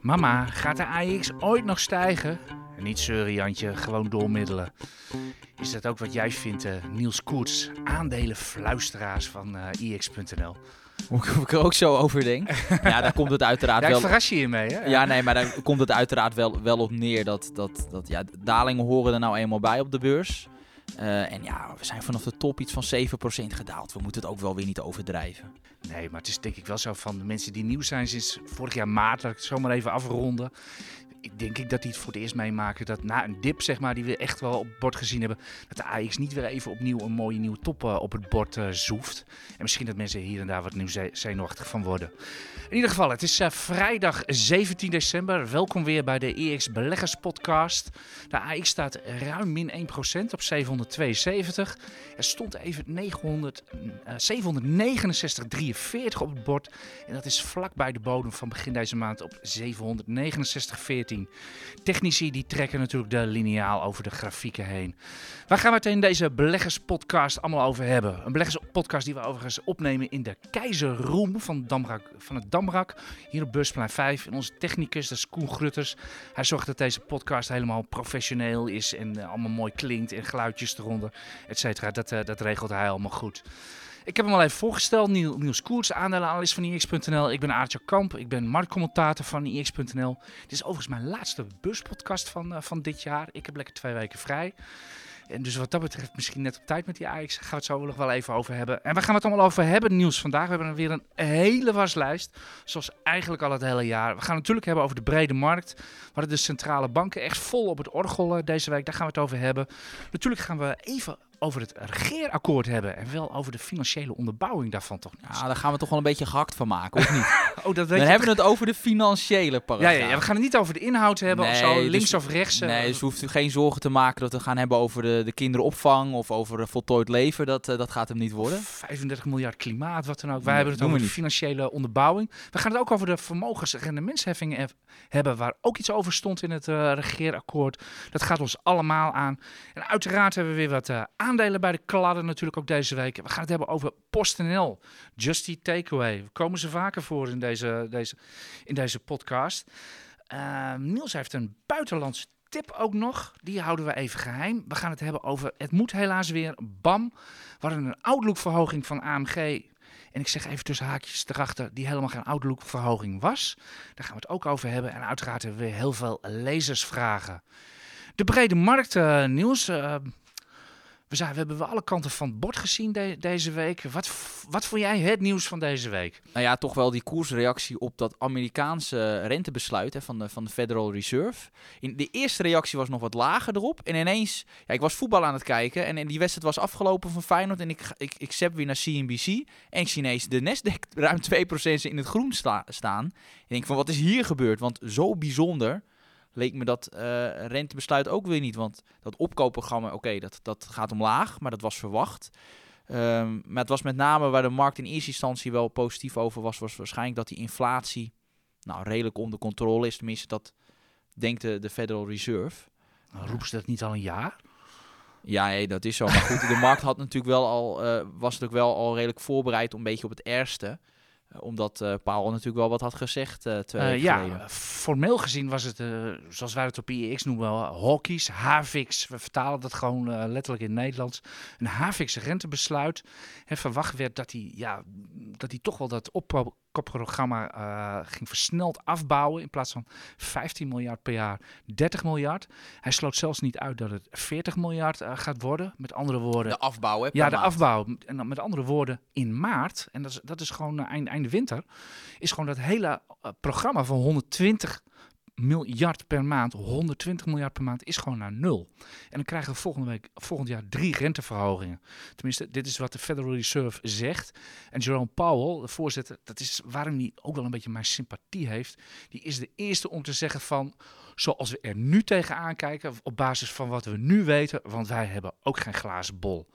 Mama, gaat de AX ooit nog stijgen? En niet zeuren, Jantje, gewoon doormiddelen. Is dat ook wat jij vindt, eh, Niels Koerts, aandelenfluisteraars van eh IX.nl? Hoe ik- er ook zo over denk. Ja, daar komt het uiteraard Daar wel... verras je je mee, hè? Ja, nee, maar daar komt het uiteraard wel, wel op neer dat, dat, dat ja, dalingen horen er nou eenmaal bij op de beurs. Eh, en ja, we zijn vanaf de top iets van 7% gedaald. We moeten het ook wel weer niet overdrijven. Nee, maar het is denk ik wel zo van de mensen die nieuw zijn sinds vorig jaar maart, laat ik het zomaar even afronden. Ik denk ik dat die het voor het eerst meemaken dat na een dip, zeg maar, die we echt wel op het bord gezien hebben, dat de AX niet weer even opnieuw een mooie nieuwe top eh, op het bord eh, zoeft. En misschien dat mensen hier en daar wat nieuw ze- zenuwachtig van worden. In ieder geval, het is eh, vrijdag 17 december. Welkom weer bij de EX Beleggers Podcast. De AX staat ruim min 1% op 772. Er stond even 900, eh, 769,43 op het bord. En dat is vlak bij de bodem van begin deze maand op 769,14. Technici die trekken natuurlijk de lineaal over de grafieken heen. Waar gaan we het in deze beleggerspodcast allemaal over hebben? Een beleggerspodcast die we overigens opnemen in de Keizerroom van, Damrak, van het Damrak. Hier op Beursplein 5. En onze technicus, dat is Koen Grutters. Hij zorgt dat deze podcast helemaal professioneel is en eh, allemaal mooi klinkt en geluidjes eronder, et cetera. Dat, eh, dat regelt hij allemaal goed. Ik heb hem al even voorgesteld, Niel, Niels Koerts, aandelenanalist van IX.nl. Ik ben Aartje Kamp, ik ben marktcommentator van IX.nl. Dit is overigens mijn laatste buspodcast van, eh, van dit jaar. Ik heb lekker twee weken vrij. En dus wat dat betreft misschien net op tijd met die Ajax. Gaan we het zo nog wel even over hebben. En waar gaan we het allemaal over hebben, nieuws vandaag? We hebben weer een hele waslijst. Zoals eigenlijk al het hele jaar. We gaan het natuurlijk hebben over de brede markt. Waar de centrale banken echt vol op het orgel eh, deze week. Daar gaan we het over hebben. Natuurlijk gaan we even over het regeerakkoord hebben. En wel over de financiële onderbouwing daarvan toch. Ja, daar gaan we toch wel een beetje gehakt van maken, of niet? oh, dat weet Dan hebben we het over de financiële paragraaf. ja, ja, we gaan het niet over de inhoud hebben of Nee, zo, dus- links of rechts. eh, Nee, dus we hoeft geen zorgen te maken dat we gaan hebben over de, de kinderopvang of over eh, voltooid leven. Dat, eh, dat gaat hem niet worden. 35 miljard klimaat, wat dan ook. Wij Nee, hebben het over de financiële onderbouwing. We gaan het ook over de vermogensrendementsheffingen he- hebben, waar ook iets over stond in het eh, regeerakkoord. Dat gaat ons allemaal aan. En uiteraard hebben we weer wat eh, aandelen bij de kladden natuurlijk ook deze week. We gaan het hebben over PostNL, Just Eat Takeaway. We komen ze vaker voor in deze, deze, in deze podcast. Eh, Niels heeft een buitenlandse tip ook nog. Die houden we even geheim. We gaan het hebben over, het moet helaas weer, BAM. Hadden een outlook-verhoging van AMG. En ik zeg even tussen haakjes erachter, die helemaal geen outlook-verhoging was. Daar gaan we het ook over hebben. En uiteraard hebben we weer heel veel lezersvragen. De brede markt, eh, Niels. eh, we, zijn, we hebben wel alle kanten van het bord gezien de- deze week. Wat, wat vond jij het nieuws van deze week? Nou ja, toch wel die koersreactie op dat Amerikaanse rentebesluit hè, van, de, van de Federal Reserve. In, de eerste reactie was nog wat lager erop. En ineens, ja, ik was voetbal aan het kijken en, en die wedstrijd was afgelopen van Feyenoord. En ik, ik, ik zap weer naar CNBC en ik ineens de Nasdaq ruim 2% in het groen sta- staan. Ik denk van, wat is hier gebeurd? Want zo bijzonder leek me dat eh, rentebesluit ook weer niet. Want dat opkoopprogramma, oké, dat, dat gaat omlaag, maar dat was verwacht. Ehm, maar het was met name waar de markt in eerste instantie wel positief over was, was waarschijnlijk dat die inflatie nou, redelijk onder controle is. Tenminste, dat denkt de, de Federal Reserve. Nou, roepen ze dat niet al een jaar? Ja, nee, dat is zo. Maar goed, de markt had natuurlijk wel al, eh, was natuurlijk wel al redelijk voorbereid om een beetje op het ergste. Eh, omdat eh Paul natuurlijk wel wat had gezegd eh twee ja, geleden. formeel gezien was het, zoals wij het op IEX noemen, wel hawkies, havix. We vertalen dat gewoon letterlijk in het Nederlands. Een havix rentebesluit. Hè, verwacht werd dat hij, ja, dat hij toch wel dat opkoopprogramma eh, ging versneld afbouwen. In plaats van 15 miljard per jaar, 30 miljard. Hij sloot zelfs niet uit dat het 40 miljard eh, gaat worden. Met andere woorden, De afbouw, hè? ja, de afbouw. En dan met andere woorden, in maart, en dat is, dat is gewoon uh, einde, einde winter, is gewoon dat hele eh, programma van 120 miljard per maand, 120 miljard per maand, is gewoon naar nul. En dan krijgen we volgende week, volgend jaar drie renteverhogingen. Tenminste, dit is wat de Federal Reserve zegt. En Jerome Powell, de voorzitter, dat is waarom hij ook wel een beetje mijn sympathie heeft. Die is de eerste om te zeggen van, zoals we er nu tegenaan kijken, op basis van wat we nu weten, want wij hebben ook geen glazen bol.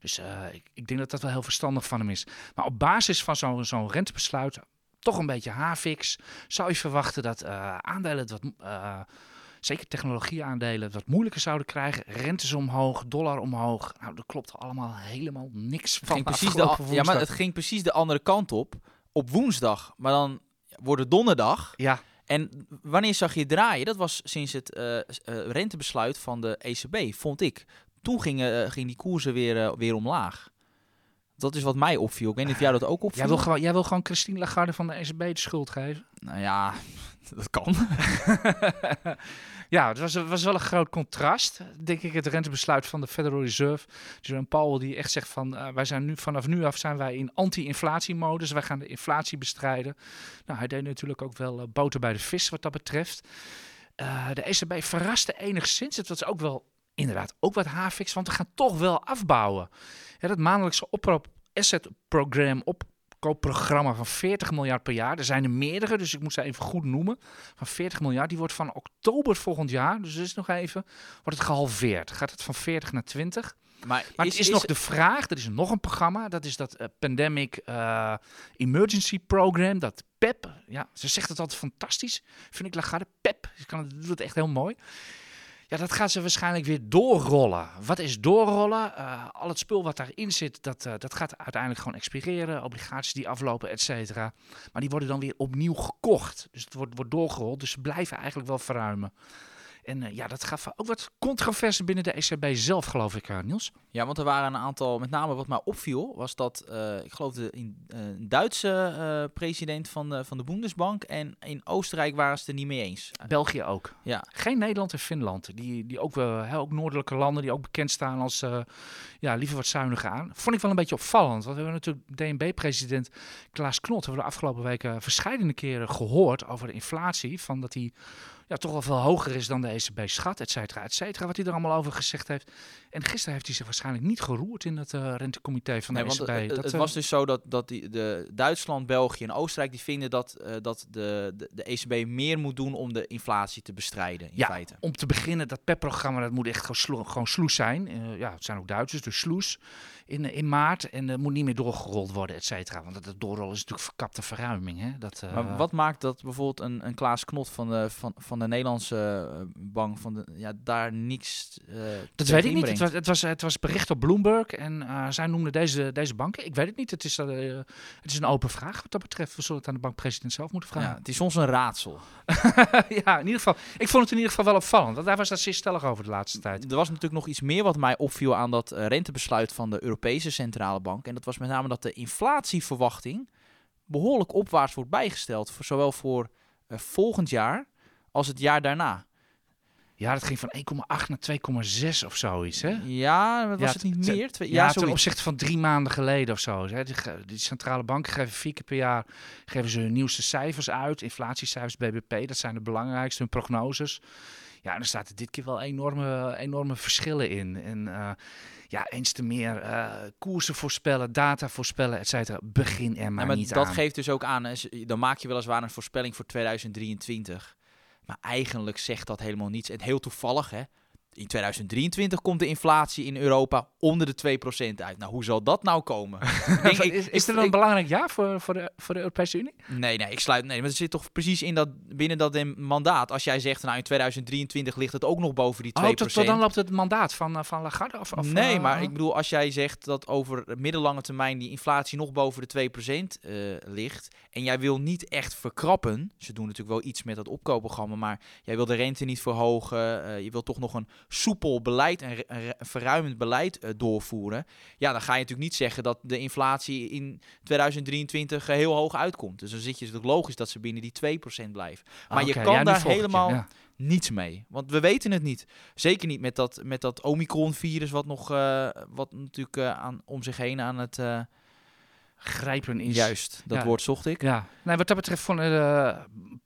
Dus eh, ik, ik denk dat dat wel heel verstandig van hem is. Maar op basis van zo'n zo'n rentebesluit, toch een beetje havix, zou je verwachten dat eh, aandelen het wat, eh, zeker technologieaandelen, het wat moeilijker zouden krijgen. Rentes omhoog, dollar omhoog. Nou, dat klopt allemaal helemaal niks Het van ging precies de, ja, maar het ging precies de andere kant op. Op woensdag. Maar dan worden donderdag. Ja, En wanneer zag je het draaien? Dat was sinds het eh, rentebesluit van de ECB, vond ik. Toen gingen, gingen die koersen weer, weer omlaag. Dat is wat mij opviel. Ik weet niet of jou dat ook opviel. jij wil, gewoon, jij wil gewoon Christine Lagarde van de ECB de schuld geven? Nou ja, dat kan. Ja, het was, was wel een groot contrast, denk ik, het rentebesluit van de Federal Reserve. Jerome Powell die echt zegt van, eh, wij zijn nu, vanaf nu af zijn wij in anti-inflatiemodus. Wij gaan de inflatie bestrijden. Nou, hij deed natuurlijk ook wel eh, boter bij de vis wat dat betreft. Eh, de ECB verraste enigszins. Het was ook wel, inderdaad, ook wat haarfix, want we gaan toch wel afbouwen. Ja, dat maandelijkse oproep asset program opkoopprogramma van 40 miljard per jaar. Er zijn er meerdere, dus ik moet ze even goed noemen. Van 40 miljard. Die wordt van oktober volgend jaar, dus is nog even, wordt het gehalveerd. Gaat het van 40 naar 20. Maar, Maar het is, nog de vraag, er is nog een programma, dat is dat eh, Pandemic eh, Emergency Program, dat PEP. Ja, ze zegt het altijd fantastisch, vind ik Lagarde. PEP, ze kan doet het echt heel mooi. Ja, dat gaat ze waarschijnlijk weer doorrollen. Wat is doorrollen? Eh, al het spul wat daarin zit, dat, eh, dat gaat uiteindelijk gewoon expireren. Obligaties die aflopen, et cetera. Maar die worden dan weer opnieuw gekocht. Dus het wordt, wordt doorgerold. Dus ze blijven eigenlijk wel verruimen. En eh, ja, dat gaf ook wat controverse binnen de ECB zelf, geloof ik, eh, Niels. Ja, want er waren een aantal, met name wat mij opviel, was dat, eh, ik geloof, de in, een Duitse president van de, van de Bundesbank en in Oostenrijk waren ze het er niet mee eens. België ook. Ja, Geen Nederland en Finland. Die, die ook, wel, ook noordelijke landen die ook bekend staan als ja, liever wat zuiniger aan. Vond ik wel een beetje opvallend. Want we hebben natuurlijk DNB-president Klaas Knot hebben we de afgelopen weken verschillende keren gehoord over de inflatie. Van dat die ja, toch wel veel hoger is dan de ECB schat, et cetera, et cetera. Wat hij er allemaal over gezegd heeft. En gisteren heeft hij zich waarschijnlijk niet geroerd in het eh, rentecomité van de Nee, ECB. Dat, het eh, was dus zo dat, dat die, de Duitsland, België en Oostenrijk die vinden dat, eh, dat de, de, de ECB meer moet doen om de inflatie te bestrijden. In Ja. feite. om te beginnen, dat PEP-programma, dat moet echt gewoon, slo- gewoon sloes zijn. Ja, het zijn ook Duitsers, dus sloes in, eh, in maart. En het moet niet meer doorgerold worden, et cetera. Want dat doorrollen is natuurlijk verkapte verruiming. Hè? Dat, eh, Maar wat maakt dat bijvoorbeeld een, een Klaas Knot van de, van, van de Nederlandse eh, bank van de, ja, daar niks eh, dat weet ik niet. Het was, het, was, het was bericht op Bloomberg en eh, zij noemden deze, deze banken. Ik weet het niet. Het is, eh, het is een open vraag wat dat betreft. We zullen het aan de bankpresident zelf moeten Ja, vragen. het is soms een raadsel. Ja, in ieder geval. Ik vond het in ieder geval wel opvallend. Want daar was dat zeer stellig over de laatste tijd. Er was natuurlijk nog iets meer wat mij opviel aan dat eh, rentebesluit van de Europese Centrale Bank. En dat was met name dat de inflatieverwachting behoorlijk opwaarts wordt bijgesteld. Voor, zowel voor eh, volgend jaar als het jaar daarna. Ja, dat ging van 1,8 naar 2,6 of zoiets. Hè? Ja, was Ja, het niet meer? Twee, Ja, ja, ten opzichte van drie maanden geleden of zo. Hè. Die centrale banken geven vier keer per jaar geven ze hun nieuwste cijfers uit. Inflatiecijfers, BBP, dat zijn de belangrijkste, hun prognoses. Ja, en er zaten dit keer wel enorme, enorme verschillen in. En eh, ja, eens te meer eh, koersen voorspellen, data voorspellen, et cetera. Begin er maar, Ja, maar niet dat aan. geeft dus ook aan, dan maak je weliswaar een voorspelling voor 2023. Maar eigenlijk zegt dat helemaal niets. En heel toevallig, hè. In 2023 komt de inflatie in Europa onder de 2% uit. Nou, hoe zal dat nou komen? Ik denk, ik- is, er een ik- belangrijk jaar voor, voor, de, voor de Europese Unie? Nee, nee, ik sluit. Nee, maar het zit toch precies in dat, binnen dat em- mandaat. Als jij zegt, nou in 2023 ligt het ook nog boven die 2%. Oh, tot, tot dan loopt het mandaat van, eh, van Lagarde? Of, nee, eh, maar ik bedoel, als jij zegt dat over middellange termijn die inflatie nog boven de 2% eh, ligt. En jij wil niet echt verkrappen. Ze doen natuurlijk wel iets met dat opkoopprogramma. Maar jij wil de rente niet verhogen. eh, je wil toch nog een soepel beleid, een verruimend beleid eh, doorvoeren. Ja, dan ga je natuurlijk niet zeggen dat de inflatie in 2023 eh, heel hoog uitkomt. Dus dan zit je natuurlijk logisch dat ze binnen die 2% blijven. Maar je kan ja, daar helemaal ja. niets mee. Want we weten het niet. Zeker niet met dat, met dat Omicron-virus, wat nog eh, wat natuurlijk aan, om zich heen aan het. Eh, Grijpen is... juist, dat ja. woord zocht ik. Ja, nee, wat dat betreft vond uh,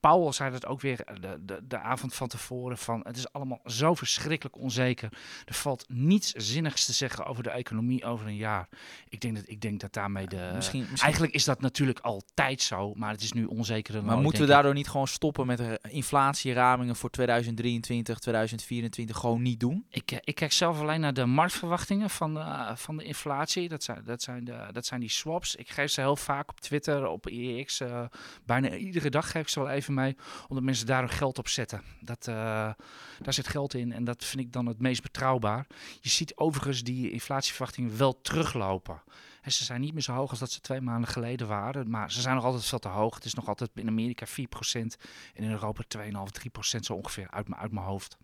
Paul zei dat ook weer de, de, de avond van tevoren van het is allemaal zo verschrikkelijk onzeker. Er valt niets zinnigs te zeggen over de economie over een jaar. Ik denk dat, ik denk dat daarmee de... misschien, misschien, Eigenlijk is dat natuurlijk altijd zo, maar het is nu onzekerder dan maar moeten we ik. daardoor niet gewoon stoppen met de inflatieramingen voor 2023, 2024 gewoon niet doen? Ik, eh, ik kijk zelf alleen naar de marktverwachtingen van, uh, van de inflatie. Dat zijn, dat, zijn de, dat zijn die swaps. Ik geef ze heel vaak op Twitter, op IEX. Uh, bijna iedere dag geef ik ze wel even mee, omdat mensen daar hun geld op zetten. Dat, uh, daar zit geld in en dat vind ik dan het meest betrouwbaar. Je ziet overigens die inflatieverwachtingen wel teruglopen. En ze zijn niet meer zo hoog als dat ze twee maanden geleden waren. Maar ze zijn nog altijd veel te hoog. Het is nog altijd in Amerika 4% en in Europa 2,5, 3% zo ongeveer uit, uit mijn hoofd.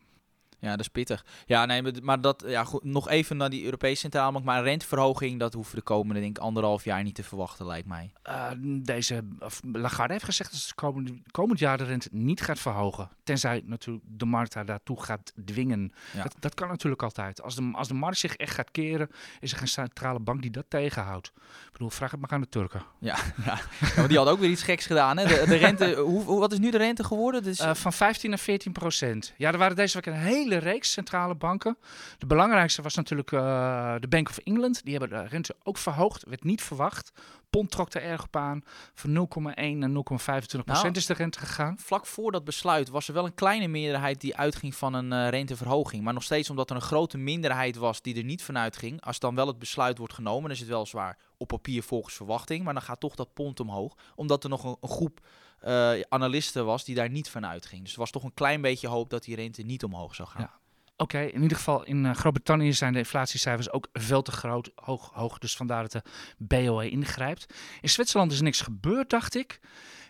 Ja, dat is pittig. Ja, nee, maar dat, ja, goed, nog even naar die Europese Centrale Bank. Maar een renteverhoging, dat hoeven de komende, denk ik, anderhalf jaar niet te verwachten, lijkt mij. Uh, deze, Lagarde heeft gezegd dat ze komend, komend jaar de rente niet gaat verhogen. Tenzij natuurlijk de markt haar daartoe gaat dwingen. Ja. Dat, dat, kan natuurlijk altijd. Als de, als de markt zich echt gaat keren, is er geen centrale bank die dat tegenhoudt. Ik bedoel, vraag het maar aan de Turken. Ja, ja. ja die had ook weer iets geks gedaan. Hè? De, de rente, hoe, wat is nu de rente geworden? Dus... Uh, van 15 naar 14 procent. Ja, er waren deze week een hele reeks centrale banken. De belangrijkste was natuurlijk uh, de Bank of England. Die hebben de rente ook verhoogd. Werd niet verwacht. Pond trok er erg op aan. Van 0,1 naar 0,25 procent nou, is de rente gegaan. Vlak voor dat besluit was er wel een kleine meerderheid die uitging van een uh, renteverhoging. Maar nog steeds omdat er een grote minderheid was die er niet vanuit ging. Als dan wel het besluit wordt genomen, dan is het wel zwaar op papier volgens verwachting. Maar dan gaat toch dat pond omhoog. Omdat er nog een, een groep uh, analisten was die daar niet van uitging. Dus er was toch een klein beetje hoop dat die rente niet omhoog zou gaan. Ja. Oké, in ieder geval in uh, Groot-Brittannië zijn de inflatiecijfers ook veel te groot, hoog, hoog. Dus vandaar dat de BOE ingrijpt. In Zwitserland is niks gebeurd, dacht ik.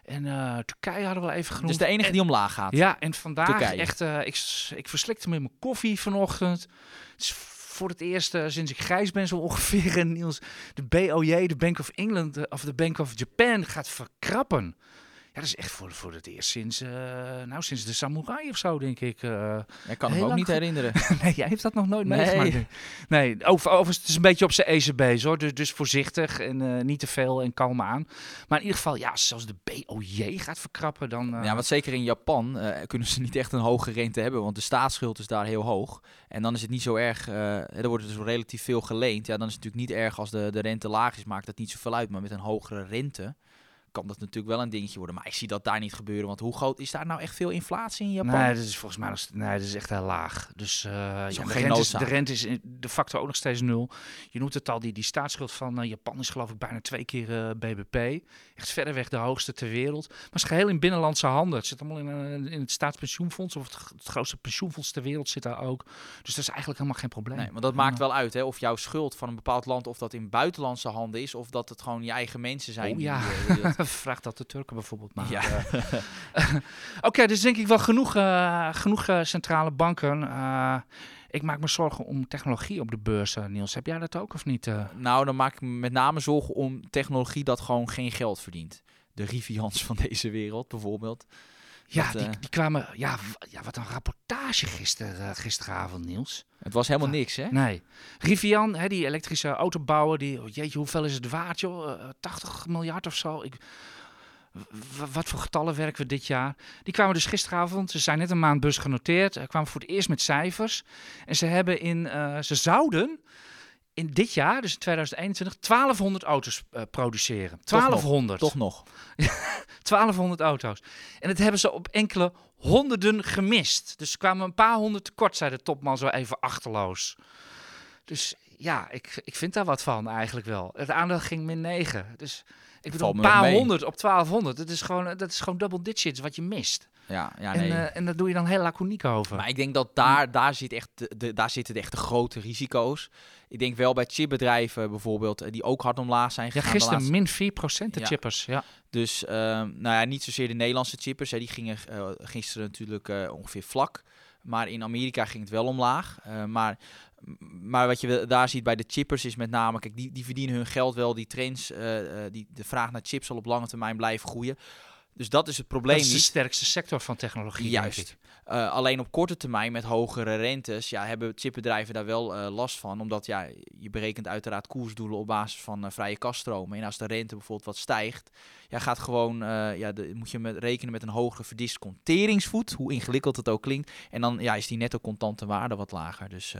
En uh, Turkije hadden we wel even genoemd. Dus de enige die omlaag gaat. Ja, en vandaag Turkije. echt, ik, ik verslikte met mijn koffie vanochtend. Het is voor het eerst sinds ik grijs ben zo ongeveer. En Niels, de BOJ, de Bank of England of de Bank of Japan gaat verkrappen. Ja, dat is echt voor, voor het eerst sinds, uh, nou, sinds de samurai of zo, denk ik. Uh, ik kan me ook niet herinneren. nee, jij heeft dat nog nooit nee. meegemaakt. Nee, over, over, het is een beetje op zijn ECB, hoor. Dus, dus voorzichtig en uh, niet te veel en kalm aan. Maar in ieder geval, ja, zoals de BOJ gaat verkrappen, dan... Ja, want zeker in Japan kunnen ze niet echt een hoge rente hebben, want de staatsschuld is daar heel hoog. En dan is het niet zo erg, er wordt dus relatief veel geleend. Ja, dan is het natuurlijk niet erg als de, de rente laag is, maakt dat niet zoveel uit. Maar met een hogere rente kan dat natuurlijk wel een dingetje worden. Maar ik zie dat daar niet gebeuren. Want hoe groot is daar nou echt veel inflatie in Japan? Nee, dat is volgens mij nog, nee, dat is echt heel laag. Dus uh, ja, de, rente is, de rente is de factor ook nog steeds nul. Je noemt het al, die, die staatsschuld van uh, Japan is geloof ik bijna twee keer uh, eh, BBP. Echt verreweg de hoogste ter wereld. Maar het is geheel in binnenlandse handen. Het zit allemaal in, in het staatspensioenfonds. Of het, het, grootste pensioenfonds ter wereld zit daar ook. Dus dat is eigenlijk helemaal geen probleem. Nee, maar dat maakt wel uit hè, of jouw schuld van een bepaald land, of dat in buitenlandse handen is, of dat het gewoon je eigen mensen zijn. Oh, ja. Die, dat de Turken bijvoorbeeld maar. Ja. Uh, Oké, dus denk ik wel genoeg, uh, genoeg uh, centrale banken. ik maak me zorgen om technologie op de beurs, Niels. Heb jij dat ook of niet? Nou, dan maak ik me met name zorgen om technologie dat gewoon geen geld verdient. De Rivians van deze wereld bijvoorbeeld. Ja, die, die, kwamen. Ja, ja, wat een rapportage gister, gisteravond, Niels. Het was helemaal niks, hè? Nee. Rivian, hè, die elektrische autobouwer, die, oh, jeetje, hoeveel is het waard, joh? 80 miljard of zo. Ik, wat voor getallen werken we dit jaar? Die kwamen dus gisteravond, ze zijn net een maand bus genoteerd, kwamen voor het eerst met cijfers. En ze hebben in, uh, ze zouden in dit jaar, dus in 2021, 1200 auto's uh, produceren. 1200. Toch nog. 1200 auto's. En dat hebben ze op enkele honderden gemist. Dus kwamen een paar honderd tekort, zei de topman zo even achterloos. Dus ja, ik, ik vind daar wat van eigenlijk wel. Het aandeel ging min 9. Dus ik bedoel, een paar honderd op 1200. Dat is, gewoon, dat is gewoon double digits wat je mist. Ja, ja nee. En, uh, en daar doe je dan heel laconiek over. Maar ik denk dat daar, daar, zit echt de, daar zitten de echte grote risico's. Ik denk wel bij chipbedrijven bijvoorbeeld, eh, die ook hard omlaag zijn gegaan. Ja, gisteren min 4% de chippers, ja. Dus, uh, nou ja, niet zozeer de Nederlandse chippers. Hè, die gingen uh, gisteren natuurlijk ongeveer vlak. Maar in Amerika ging het wel omlaag. maar maar wat je daar ziet bij de chippers is met name, kijk, die, die verdienen hun geld wel. Die trends, uh, die, de vraag naar chips zal op lange termijn blijven groeien. Dus dat is het probleem. Dat is de sterkste sector van technologie. Juist. Uh, alleen op korte termijn met hogere rentes ja, hebben chipbedrijven daar wel uh, last van. Omdat ja, je berekent uiteraard koersdoelen op basis van uh, vrije kaststromen. En als de rente bijvoorbeeld wat stijgt, ja, gaat gewoon, ja, de, moet je met, rekenen met een hogere verdisconteringsvoet. Hoe ingewikkeld het ook klinkt. En dan ja, is die netto contante waarde wat lager. Dus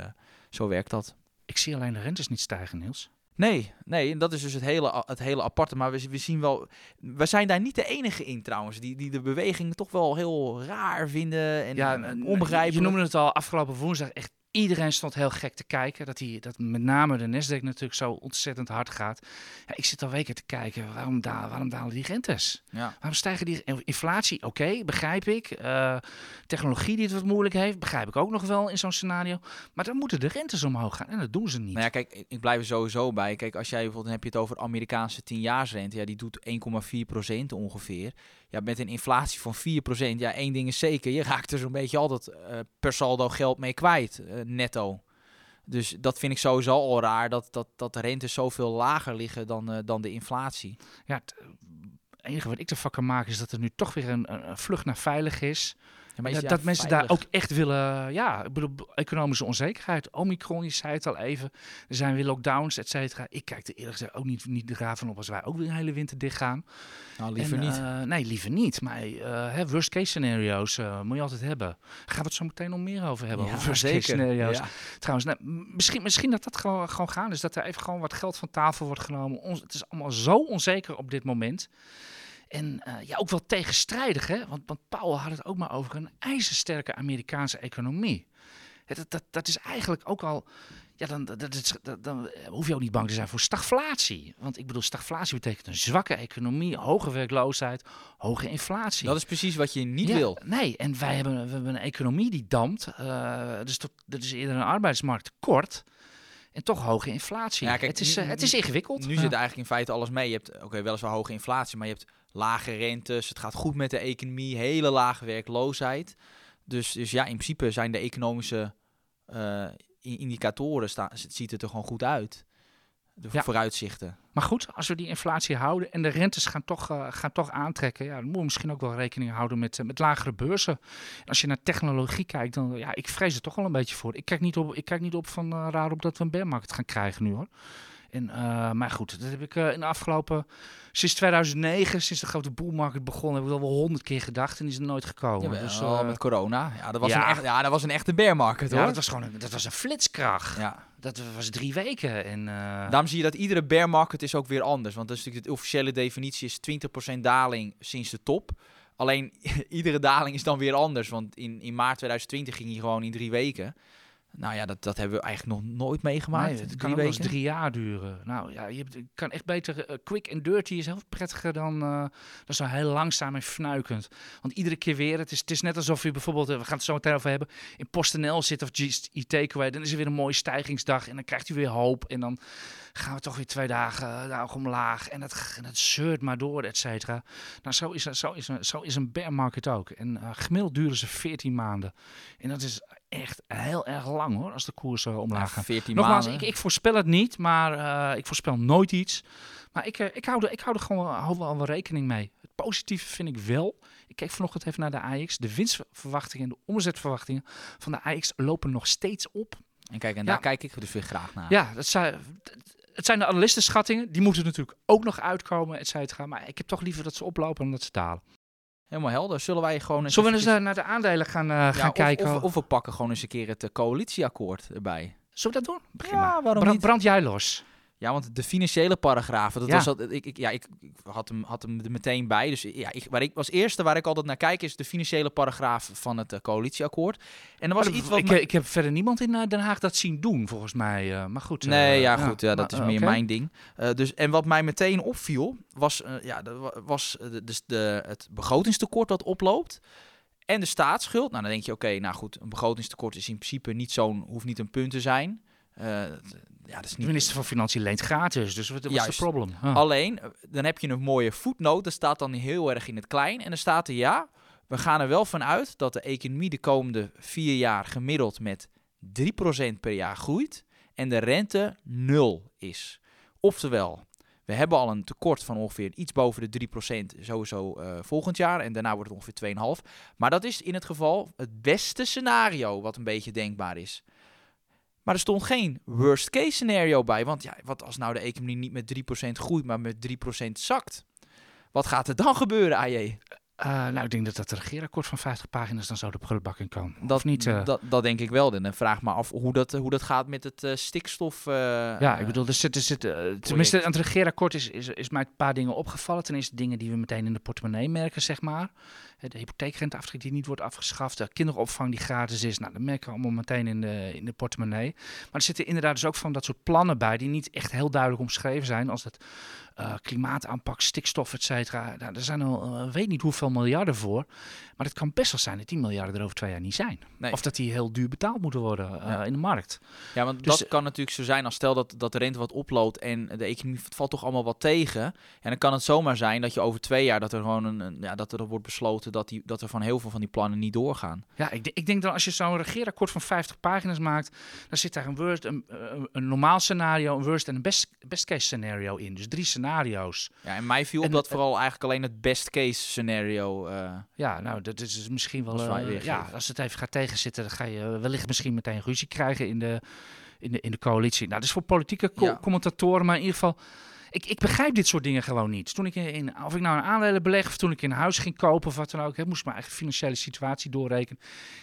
zo werkt dat. Ik zie alleen de rentes niet stijgen, Niels. Nee, nee, dat is dus het hele, het hele aparte. Maar we, we zien wel, we zijn daar niet de enige in trouwens, die, die de beweging toch wel heel raar vinden en ja, onbegrijpelijk. Je noemde het al afgelopen woensdag echt Iedereen stond heel gek te kijken. Dat, die, dat met name de Nasdaq natuurlijk zo ontzettend hard gaat. Ja, ik zit al weken te kijken, waarom, da waarom dalen die rentes? Ja. Waarom stijgen die inflatie? Oké, begrijp ik. Uh, technologie die het wat moeilijk heeft, begrijp ik ook nog wel in zo'n scenario. Maar dan moeten de rentes omhoog gaan en dat doen ze niet. Nou ja, kijk, ik blijf er sowieso bij. Kijk, als jij bijvoorbeeld, dan heb je het over Amerikaanse 10-jaarsrente. Ja, die doet 1,4% ongeveer. Ja, met een inflatie van 4%. Ja, één ding is zeker, je raakt er zo'n beetje altijd uh, per saldo geld mee kwijt, uh, netto. Dus dat vind ik sowieso al raar, dat, dat, dat de rentes zoveel lager liggen dan, uh, dan de inflatie. Ja, het enige wat ik ervan kan maken is dat er nu toch weer een, een vlucht naar veilig is. Maar dat mensen daar ook echt willen, ja, ik bedoel, economische onzekerheid. Omicron, je zei het al even, er zijn weer lockdowns, et cetera. Ik kijk er eerlijk gezegd ook niet, niet de raad van op als wij ook weer een hele winter dicht gaan. Nou, liever niet. Uh, nee, liever niet. Maar uh, worst case scenario's uh, moet je altijd hebben. Gaan we het zo meteen nog meer over hebben, ja, over worst case scenario's. Ja. Trouwens, nou, misschien, misschien dat dat gewoon, gewoon gaan is, dat er even gewoon wat geld van tafel wordt genomen. Ons, het is allemaal zo onzeker op dit moment. En uh, ja, ook wel tegenstrijdig, hè? Want, want Paul had het ook maar over een ijzersterke Amerikaanse economie. Dat, dat, dat is eigenlijk ook al. Ja, dan, dat dan hoef je ook niet bang te zijn voor stagflatie. Want ik bedoel, stagflatie betekent een zwakke economie, hoge werkloosheid, hoge inflatie. Dat is precies wat je niet ja, wil. Nee, en wij hebben, we hebben een economie die dampt. Uh, dus dat, dat is eerder een arbeidsmarkt tekort. En toch hoge inflatie. Ja, kijk, het, is, nu, uh, het is ingewikkeld. Nu ja. zit eigenlijk in feite alles mee. Je hebt oké, okay, weliswaar hoge inflatie, maar je hebt lage rentes. Het gaat goed met de economie, hele lage werkloosheid. Dus, dus ja, in principe zijn de economische uh, indicatoren, staan, het ziet het er gewoon goed uit. De Ja. vooruitzichten. Maar goed, als we die inflatie houden en de rentes gaan toch, uh, gaan toch aantrekken, ja, dan moeten we misschien ook wel rekening houden met, uh, met lagere beurzen. En als je naar technologie kijkt, dan ja, ik vrees er toch wel een beetje voor. Ik kijk niet op, ik kijk niet op van raar op dat we een bear market gaan krijgen nu hoor. En, uh, maar goed, dat heb ik uh, in de afgelopen, sinds 2009, sinds de grote boelmarkt begon, heb ik al wel honderd keer gedacht en is er nooit gekomen. Ja, dus, uh, uh, met corona. Ja, dat was, ja. Een, echt, ja, dat was een echte bear market hoor. ja, dat was gewoon een, dat was een flitskracht. Ja. Dat was drie weken. En, Daarom zie je dat iedere bear market is ook weer anders. Want dat is natuurlijk de officiële definitie is 20% daling sinds de top. Alleen iedere daling is dan weer anders. Want in, in maart 2020 ging hij gewoon in drie weken. Nou ja, dat, dat hebben we eigenlijk nog nooit meegemaakt. Nee, het kan wel eens drie jaar duren. Nou ja, je kan echt beter. Uh, quick and dirty is heel prettiger dan, uh, dan zo heel langzaam en fnuikend. Want iedere keer weer, het is, het is net alsof je bijvoorbeeld, uh, we gaan het zo meteen over hebben, in PostNL zit of GE Takeaway. Dan is er weer een mooie stijgingsdag en dan krijgt u weer hoop. En dan gaan we toch weer twee dagen uh, omlaag. En het, en het zeurt maar door, et cetera. Nou, zo is, zo, is, zo is een bear market ook. En uh, gemiddeld duren ze 14 maanden. En dat is echt heel erg lang hoor, als de koers uh, omlaag gaat. Ja, 14 Nogmaals, maanden. ik, ik, voorspel het niet, maar uh, ik voorspel nooit iets. Maar ik, ik, hou, er, ik hou er gewoon hou wel, wel rekening mee. Het positieve vind ik wel. Ik keek vanochtend even naar de AX. De winstverwachtingen en de omzetverwachtingen van de AX lopen nog steeds op. En kijk, en daar ja. kijk ik dus weer graag naar. Ja, dat zijn, het zijn de analistenschattingen. Die moeten natuurlijk ook nog uitkomen, et cetera. Maar ik heb toch liever dat ze oplopen dan dat ze dalen. Helemaal helder. Zullen wij gewoon eens Zullen we eens naar de aandelen gaan, uh, gaan of, kijken? Of, of, we pakken gewoon eens een keer het coalitieakkoord erbij. Zullen we dat doen? Ja, waarom niet? Brand jij los. Ja, want de financiële paragrafen, dat Ja. was al, ik, ik, ja, ik, ik had, hem, had hem er meteen bij. Dus ja, ik, waar ik als eerste waar ik altijd naar kijk is de financiële paragraaf van het uh, coalitieakkoord. En er was Maar iets wat ik, me- ik heb verder niemand in uh, Den Haag dat zien doen, volgens mij. uh, maar goed. Nee, uh, ja, goed. Ja, dat maar, is meer mijn ding. Dus, en wat mij meteen opviel, was, ja, dat wa- was uh, dus de, het begrotingstekort dat oploopt. En de staatsschuld. Nou, dan denk je, oké, nou goed, een begrotingstekort is in principe niet zo'n, hoeft niet een punt te zijn. Uh, ja, dat is De minister van Financiën leent gratis, dus wat wat is het probleem? Huh. Alleen, uh, dan heb je een mooie voetnoot. Dat staat dan heel erg in het klein. En dan staat er, ja, we gaan er wel van uit dat de economie de komende vier jaar gemiddeld met 3% per jaar groeit. En de rente nul is. Oftewel, we hebben al een tekort van ongeveer iets boven de 3% sowieso uh, volgend jaar. En daarna wordt het ongeveer 2,5. Maar dat is in het geval het beste scenario wat een beetje denkbaar is. Maar er stond geen worst case scenario bij. Want ja, wat als nou de economie niet met 3% groeit, maar met 3% zakt? Wat gaat er dan gebeuren, AJ? Uh, nou, ik denk dat dat regeerakkoord van 50 pagina's dan zo de prullenbak in kan. Dat, of niet? Uh... Dat, dat denk ik wel. En vraag maar af hoe dat, hoe dat gaat met het uh, stikstof. ja, ik bedoel, er zit, er zit, tenminste, aan het regeerakkoord is, is, is mij een paar dingen opgevallen. Ten eerste dingen die we meteen in de portemonnee merken, zeg maar. De hypotheekrenteaftrek die niet wordt afgeschaft, de kinderopvang die gratis is. Nou, dat merken we allemaal meteen in de, in de portemonnee. Maar er zitten inderdaad dus ook van dat soort plannen bij die niet echt heel duidelijk omschreven zijn. Als het uh, klimaataanpak, stikstof, et cetera. Nou, er zijn al, uh, weet niet hoeveel miljarden voor. Maar het kan best wel zijn dat die miljarden er over twee jaar niet zijn. Nee. Of dat die heel duur betaald moeten worden uh, ja. in de markt. Ja, want dus, dat kan natuurlijk zo zijn als stel dat, dat de rente wat oploopt en de economie valt toch allemaal wat tegen. En dan kan het zomaar zijn dat je over twee jaar dat er gewoon een, een ja, dat er wordt besloten dat, die, dat er van heel veel van die plannen niet doorgaan. Ja, ik, ik denk dat als je zo'n regeerakkoord van 50 pagina's maakt, dan zit daar een, worst, een, een, normaal scenario, een worst en een best, best case scenario in. Dus drie scenario's. Ja, en mij viel op dat vooral eigenlijk alleen het best case scenario. Uh, ja, nou, dat is misschien wel. Uh, ja, als het even gaat tegenzitten, dan ga je wellicht misschien meteen ruzie krijgen in de, in de, in de coalitie. Nou, dat is voor politieke co ja. commentatoren, maar in ieder geval. Ik, ik begrijp dit soort dingen gewoon niet. Toen ik in, of ik nou een aandelen beleg of toen ik een huis ging kopen of wat dan ook, hè, moest ik mijn eigen financiële situatie doorrekenen.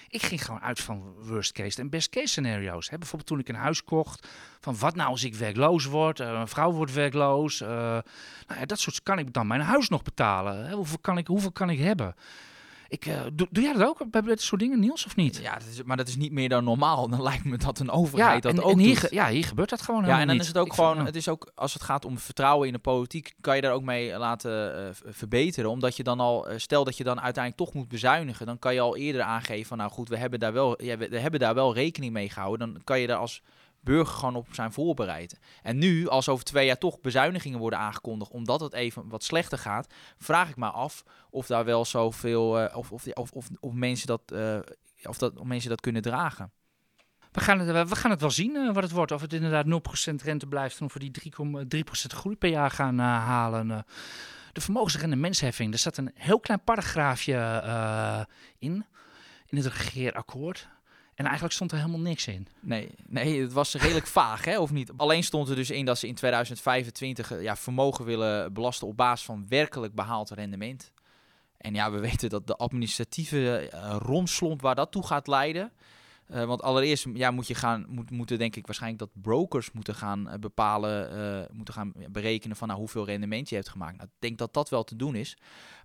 Ik ging gewoon uit van worst case en best case scenario's. Hè. Bijvoorbeeld toen ik een huis kocht, van wat nou als ik werkloos word, uh, een vrouw wordt werkloos. Uh, nou ja, dat soort kan ik dan mijn huis nog betalen. Hè. Hoeveel, kan ik, hoeveel kan ik hebben? Ik, uh, doe, doe, jij dat ook bij dit soort dingen, Niels, of niet? Ja, dat is, maar dat is niet meer dan normaal. Dan lijkt me dat een overheid ja, dat en, ook en hier, Ja, hier gebeurt dat gewoon Ja, en dan niet. is het ook ik gewoon, vind, het is ook, als het gaat om vertrouwen in de politiek, kan je daar ook mee laten uh, verbeteren. Omdat je dan al, uh, stel dat je dan uiteindelijk toch moet bezuinigen, dan kan je al eerder aangeven van, nou goed, we hebben daar wel, ja, we, we hebben daar wel rekening mee gehouden. Dan kan je daar als burger gewoon op zijn voorbereid. En nu, als over twee jaar toch bezuinigingen worden aangekondigd, omdat het even wat slechter gaat, vraag ik me af of daar wel zoveel, uh, of, of, of, of, mensen dat, uh, of, dat, of mensen dat kunnen dragen. We gaan, het, we gaan het wel zien uh, wat het wordt. Of het inderdaad 0% rente blijft en of we die 3,3% groei per jaar gaan halen. de vermogensrendementsheffing, er zat een heel klein paragraafje in, in het regeerakkoord. En eigenlijk stond er helemaal niks in. Nee, nee het was redelijk vaag, hè, of niet? Alleen stond er dus in dat ze in 2025 ja, vermogen willen belasten op basis van werkelijk behaald rendement. En ja, we weten dat de administratieve uh, romslomp waar dat toe gaat leiden. Uh, want allereerst ja, moet je gaan, moet, moeten denk ik waarschijnlijk dat brokers moeten gaan uh, bepalen, uh, moeten gaan berekenen van nou, hoeveel rendement je hebt gemaakt. Nou, ik denk dat dat wel te doen is.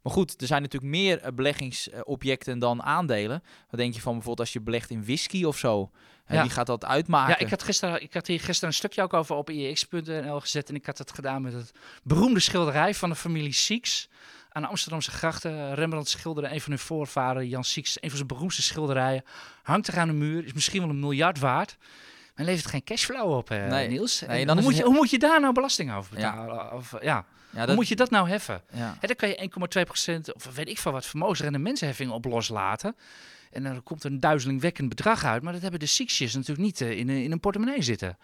Maar goed, er zijn natuurlijk meer beleggingsobjecten dan aandelen. Wat denk je van bijvoorbeeld als je belegt in whisky of zo? Ja. Wie gaat dat uitmaken? Ja, ik had, gisteren, ik had hier gisteren een stukje ook over op ix.nl gezet. En ik had het gedaan met het beroemde schilderij van de familie Sieks aan de Amsterdamse grachten. Rembrandt schilderde een van hun voorvaderen, Jan Sieks, een van zijn beroemdste schilderijen. Hangt er aan de muur, is misschien wel een miljard waard. Maar levert geen cashflow op, eh, nee. Niels. Nee, hoe, moet je, hoe moet je daar nou belasting over betalen? Ja. Of, ja. Ja, Hoe moet je dat nou heffen? ja. Dan kan je 1,2% of weet ik veel wat vermogensrendementsheffing op loslaten. En dan komt er een duizelingwekkend bedrag uit. Maar dat hebben de Sieksjes natuurlijk niet uh, in, in een portemonnee zitten.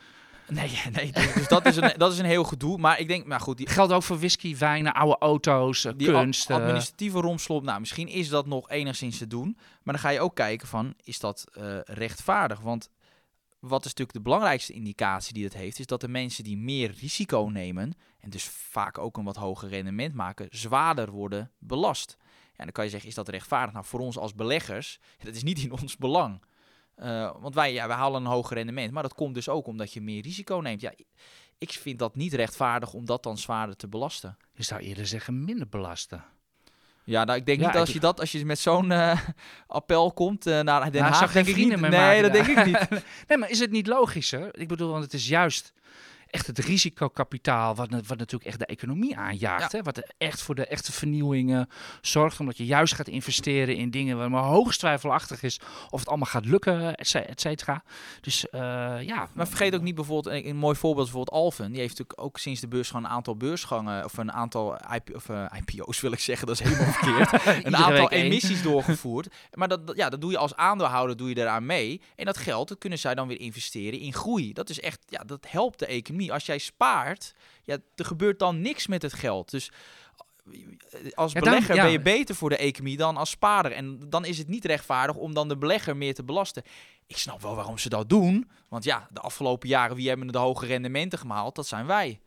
Nee, nee dus dat is, een, dat is een heel gedoe. Maar ik denk, maar goed, die, Geldt ook voor whisky, wijnen, oude auto's, uh, die kunst. ad- administratieve romslomp, nou, misschien is dat nog enigszins te doen. Maar dan ga je ook kijken van, is dat uh, rechtvaardig? Want wat is natuurlijk de belangrijkste indicatie die het heeft, is dat de mensen die meer risico nemen en dus vaak ook een wat hoger rendement maken, zwaarder worden belast. Ja, dan kan je zeggen, is dat rechtvaardig? Nou, voor ons als beleggers, dat is niet in ons belang. Uh, want wij, ja, wij halen een hoger rendement, maar dat komt dus ook omdat je meer risico neemt. Ja, ik vind dat niet rechtvaardig om dat dan zwaarder te belasten. Je zou eerder zeggen minder belasten. Ja, nou, ik denk Ja, niet als je dat, als je met zo'n eh, appel komt uh, naar Den Nou, Haag, denk ik niet. Nee, maken dat denk ik niet. Nee, maar is het niet logischer? Ik bedoel, want het is juist echt het risicokapitaal wat, wat natuurlijk echt de economie aanjaagt. Hè? Wat echt voor de echte vernieuwing eh, zorgt. Omdat je juist gaat investeren in dingen waar maar hoogst twijfelachtig is of het allemaal gaat lukken, et ce- et cetera. Dus eh, ja. Maar vergeet ook niet bijvoorbeeld, een, een mooi voorbeeld is bijvoorbeeld Alphen. Die heeft natuurlijk ook sinds de beurs gewoon een aantal beursgangen, of een aantal IP, of, eh, IPO's wil ik zeggen, dat is helemaal verkeerd. een aantal emissies doorgevoerd. Maar dat, dat- ja, dat doe je als aandeelhouder doe je daaraan mee. En dat geld, dat kunnen zij dan weer investeren in groei. Dat is echt, ja, dat helpt de economie. Als jij spaart, ja, er gebeurt dan niks met het geld. Dus eh, als Ja, belegger ja. ben je beter voor de economie dan als spaarder. En dan is het niet rechtvaardig om dan de belegger meer te belasten. Ik snap wel waarom ze dat doen. Want ja, de afgelopen jaren, wie hebben de hoge rendementen gemaakt? Dat zijn wij.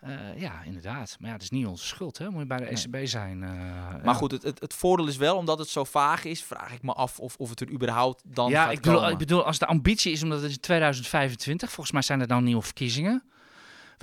Eh, ja, inderdaad. Maar ja, het is niet onze schuld, hè? Moet je bij de Nee. ECB zijn. eh, Maar ja. goed, het, het, het voordeel is wel, omdat het zo vaag is, vraag ik me af of, of het er überhaupt dan ja, gaat ik bedoel, ik bedoel, als de ambitie is, omdat het in 2025, volgens mij zijn er dan nieuwe verkiezingen.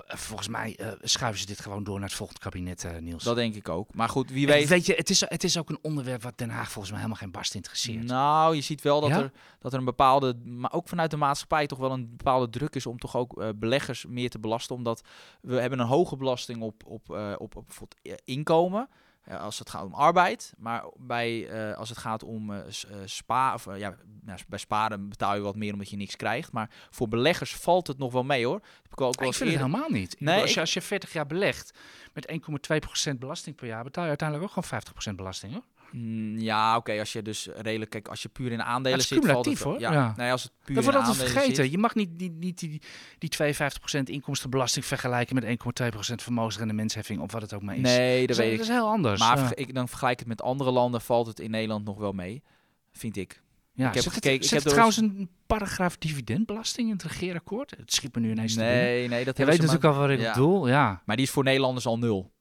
Eh, Volgens mij eh, schuiven ze dit gewoon door naar het volgende kabinet, eh, Niels. Dat denk ik ook. Maar goed, wie En weet. weet je, het is, het is ook een onderwerp wat Den Haag volgens mij helemaal geen barst interesseert. Nou, je ziet wel dat, Ja? er, dat er een bepaalde, maar ook vanuit de maatschappij toch wel een bepaalde druk is om toch ook beleggers meer te belasten. Omdat we hebben een hoge belasting op, op, op, op bijvoorbeeld eh, inkomen. Als het gaat om arbeid, maar bij, eh, als het gaat om eh eh, spa, of, ja, nou, bij sparen betaal je wat meer omdat je niks krijgt. Maar voor beleggers valt het nog wel mee hoor. Dat heb ik, wel ook wel ik eens vind het helemaal niet. Nee, bedoel, als, je, als je 40 jaar belegt met 1,2% belasting per jaar, betaal je uiteindelijk ook gewoon 50% belasting. Hoor. Mm, ja, oké, als je dus redelijk, kijk, als je puur in aandelen Het zit, valt het hoor. Ja, Ja. nee, als het puur Dat in wordt altijd vergeten. zit- Je mag niet die, die, die, die 52% inkomstenbelasting vergelijken met 1,2% vermogensrendementsheffing of wat het ook maar is. Nee, dat weet is, ik. dat is heel anders. Maar ja. ik, dan vergelijk het met andere landen, valt het in Nederland nog wel mee. Vind ik. Ja, ik heb zit gekeken- Het, ik heb trouwens een paragraaf dividendbelasting in het regeerakkoord? Het schiet me nu ineens. Nee, nee, dat Je weet natuurlijk al wat ik ja. bedoel. Ja. maar die is voor Nederlanders al nul.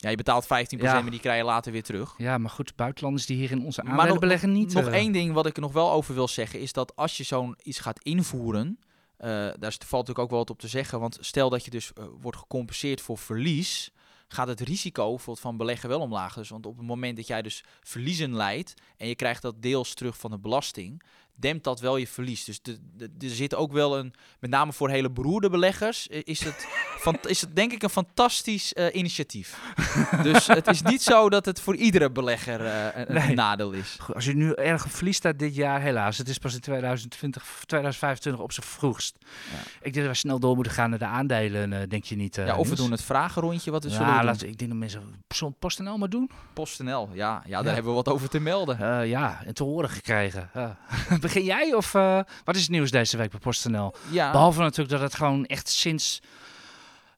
Ja, je betaalt 15%, Ja. maar die krijg je later weer terug. ja, maar goed, buitenlanders die hier in onze Maar aandelen nog- beleggen niet. Nog eh, één ding wat ik er nog wel over wil zeggen, is dat als je zo'n iets gaat invoeren, eh, daar valt natuurlijk ook wel wat op te zeggen. Want stel dat je dus eh, wordt gecompenseerd voor verlies, gaat het risico van beleggen wel omlaag. Dus, want op het moment dat jij dus verliezen leidt en je krijgt dat deels terug van de belasting, dempt dat wel je verlies. Dus de, de- er zit ook wel een, met name voor hele beroerde beleggers, is het, van, is het denk ik een fantastisch eh, initiatief. dus het is niet zo dat het voor iedere belegger eh, een, nadeel is. Goed, Als je nu erg op verlies staat dit jaar, helaas. Het is pas in 2020, 2025 op zijn vroegst. Ja. Ik denk dat we snel door moeten gaan naar de aandelen, eh, denk je niet? Ja, of we doen het vragenrondje, wat we zullen Ja, doen. laten, ik denk dat mensen zo'n PostNL maar doen. PostNL, ja, ja, daar Ja. hebben we wat over te melden. Ja, en te horen gekregen. Begin jij of eh, wat is het nieuws deze week bij PostNL? Ja, Behalve natuurlijk dat het gewoon echt sinds,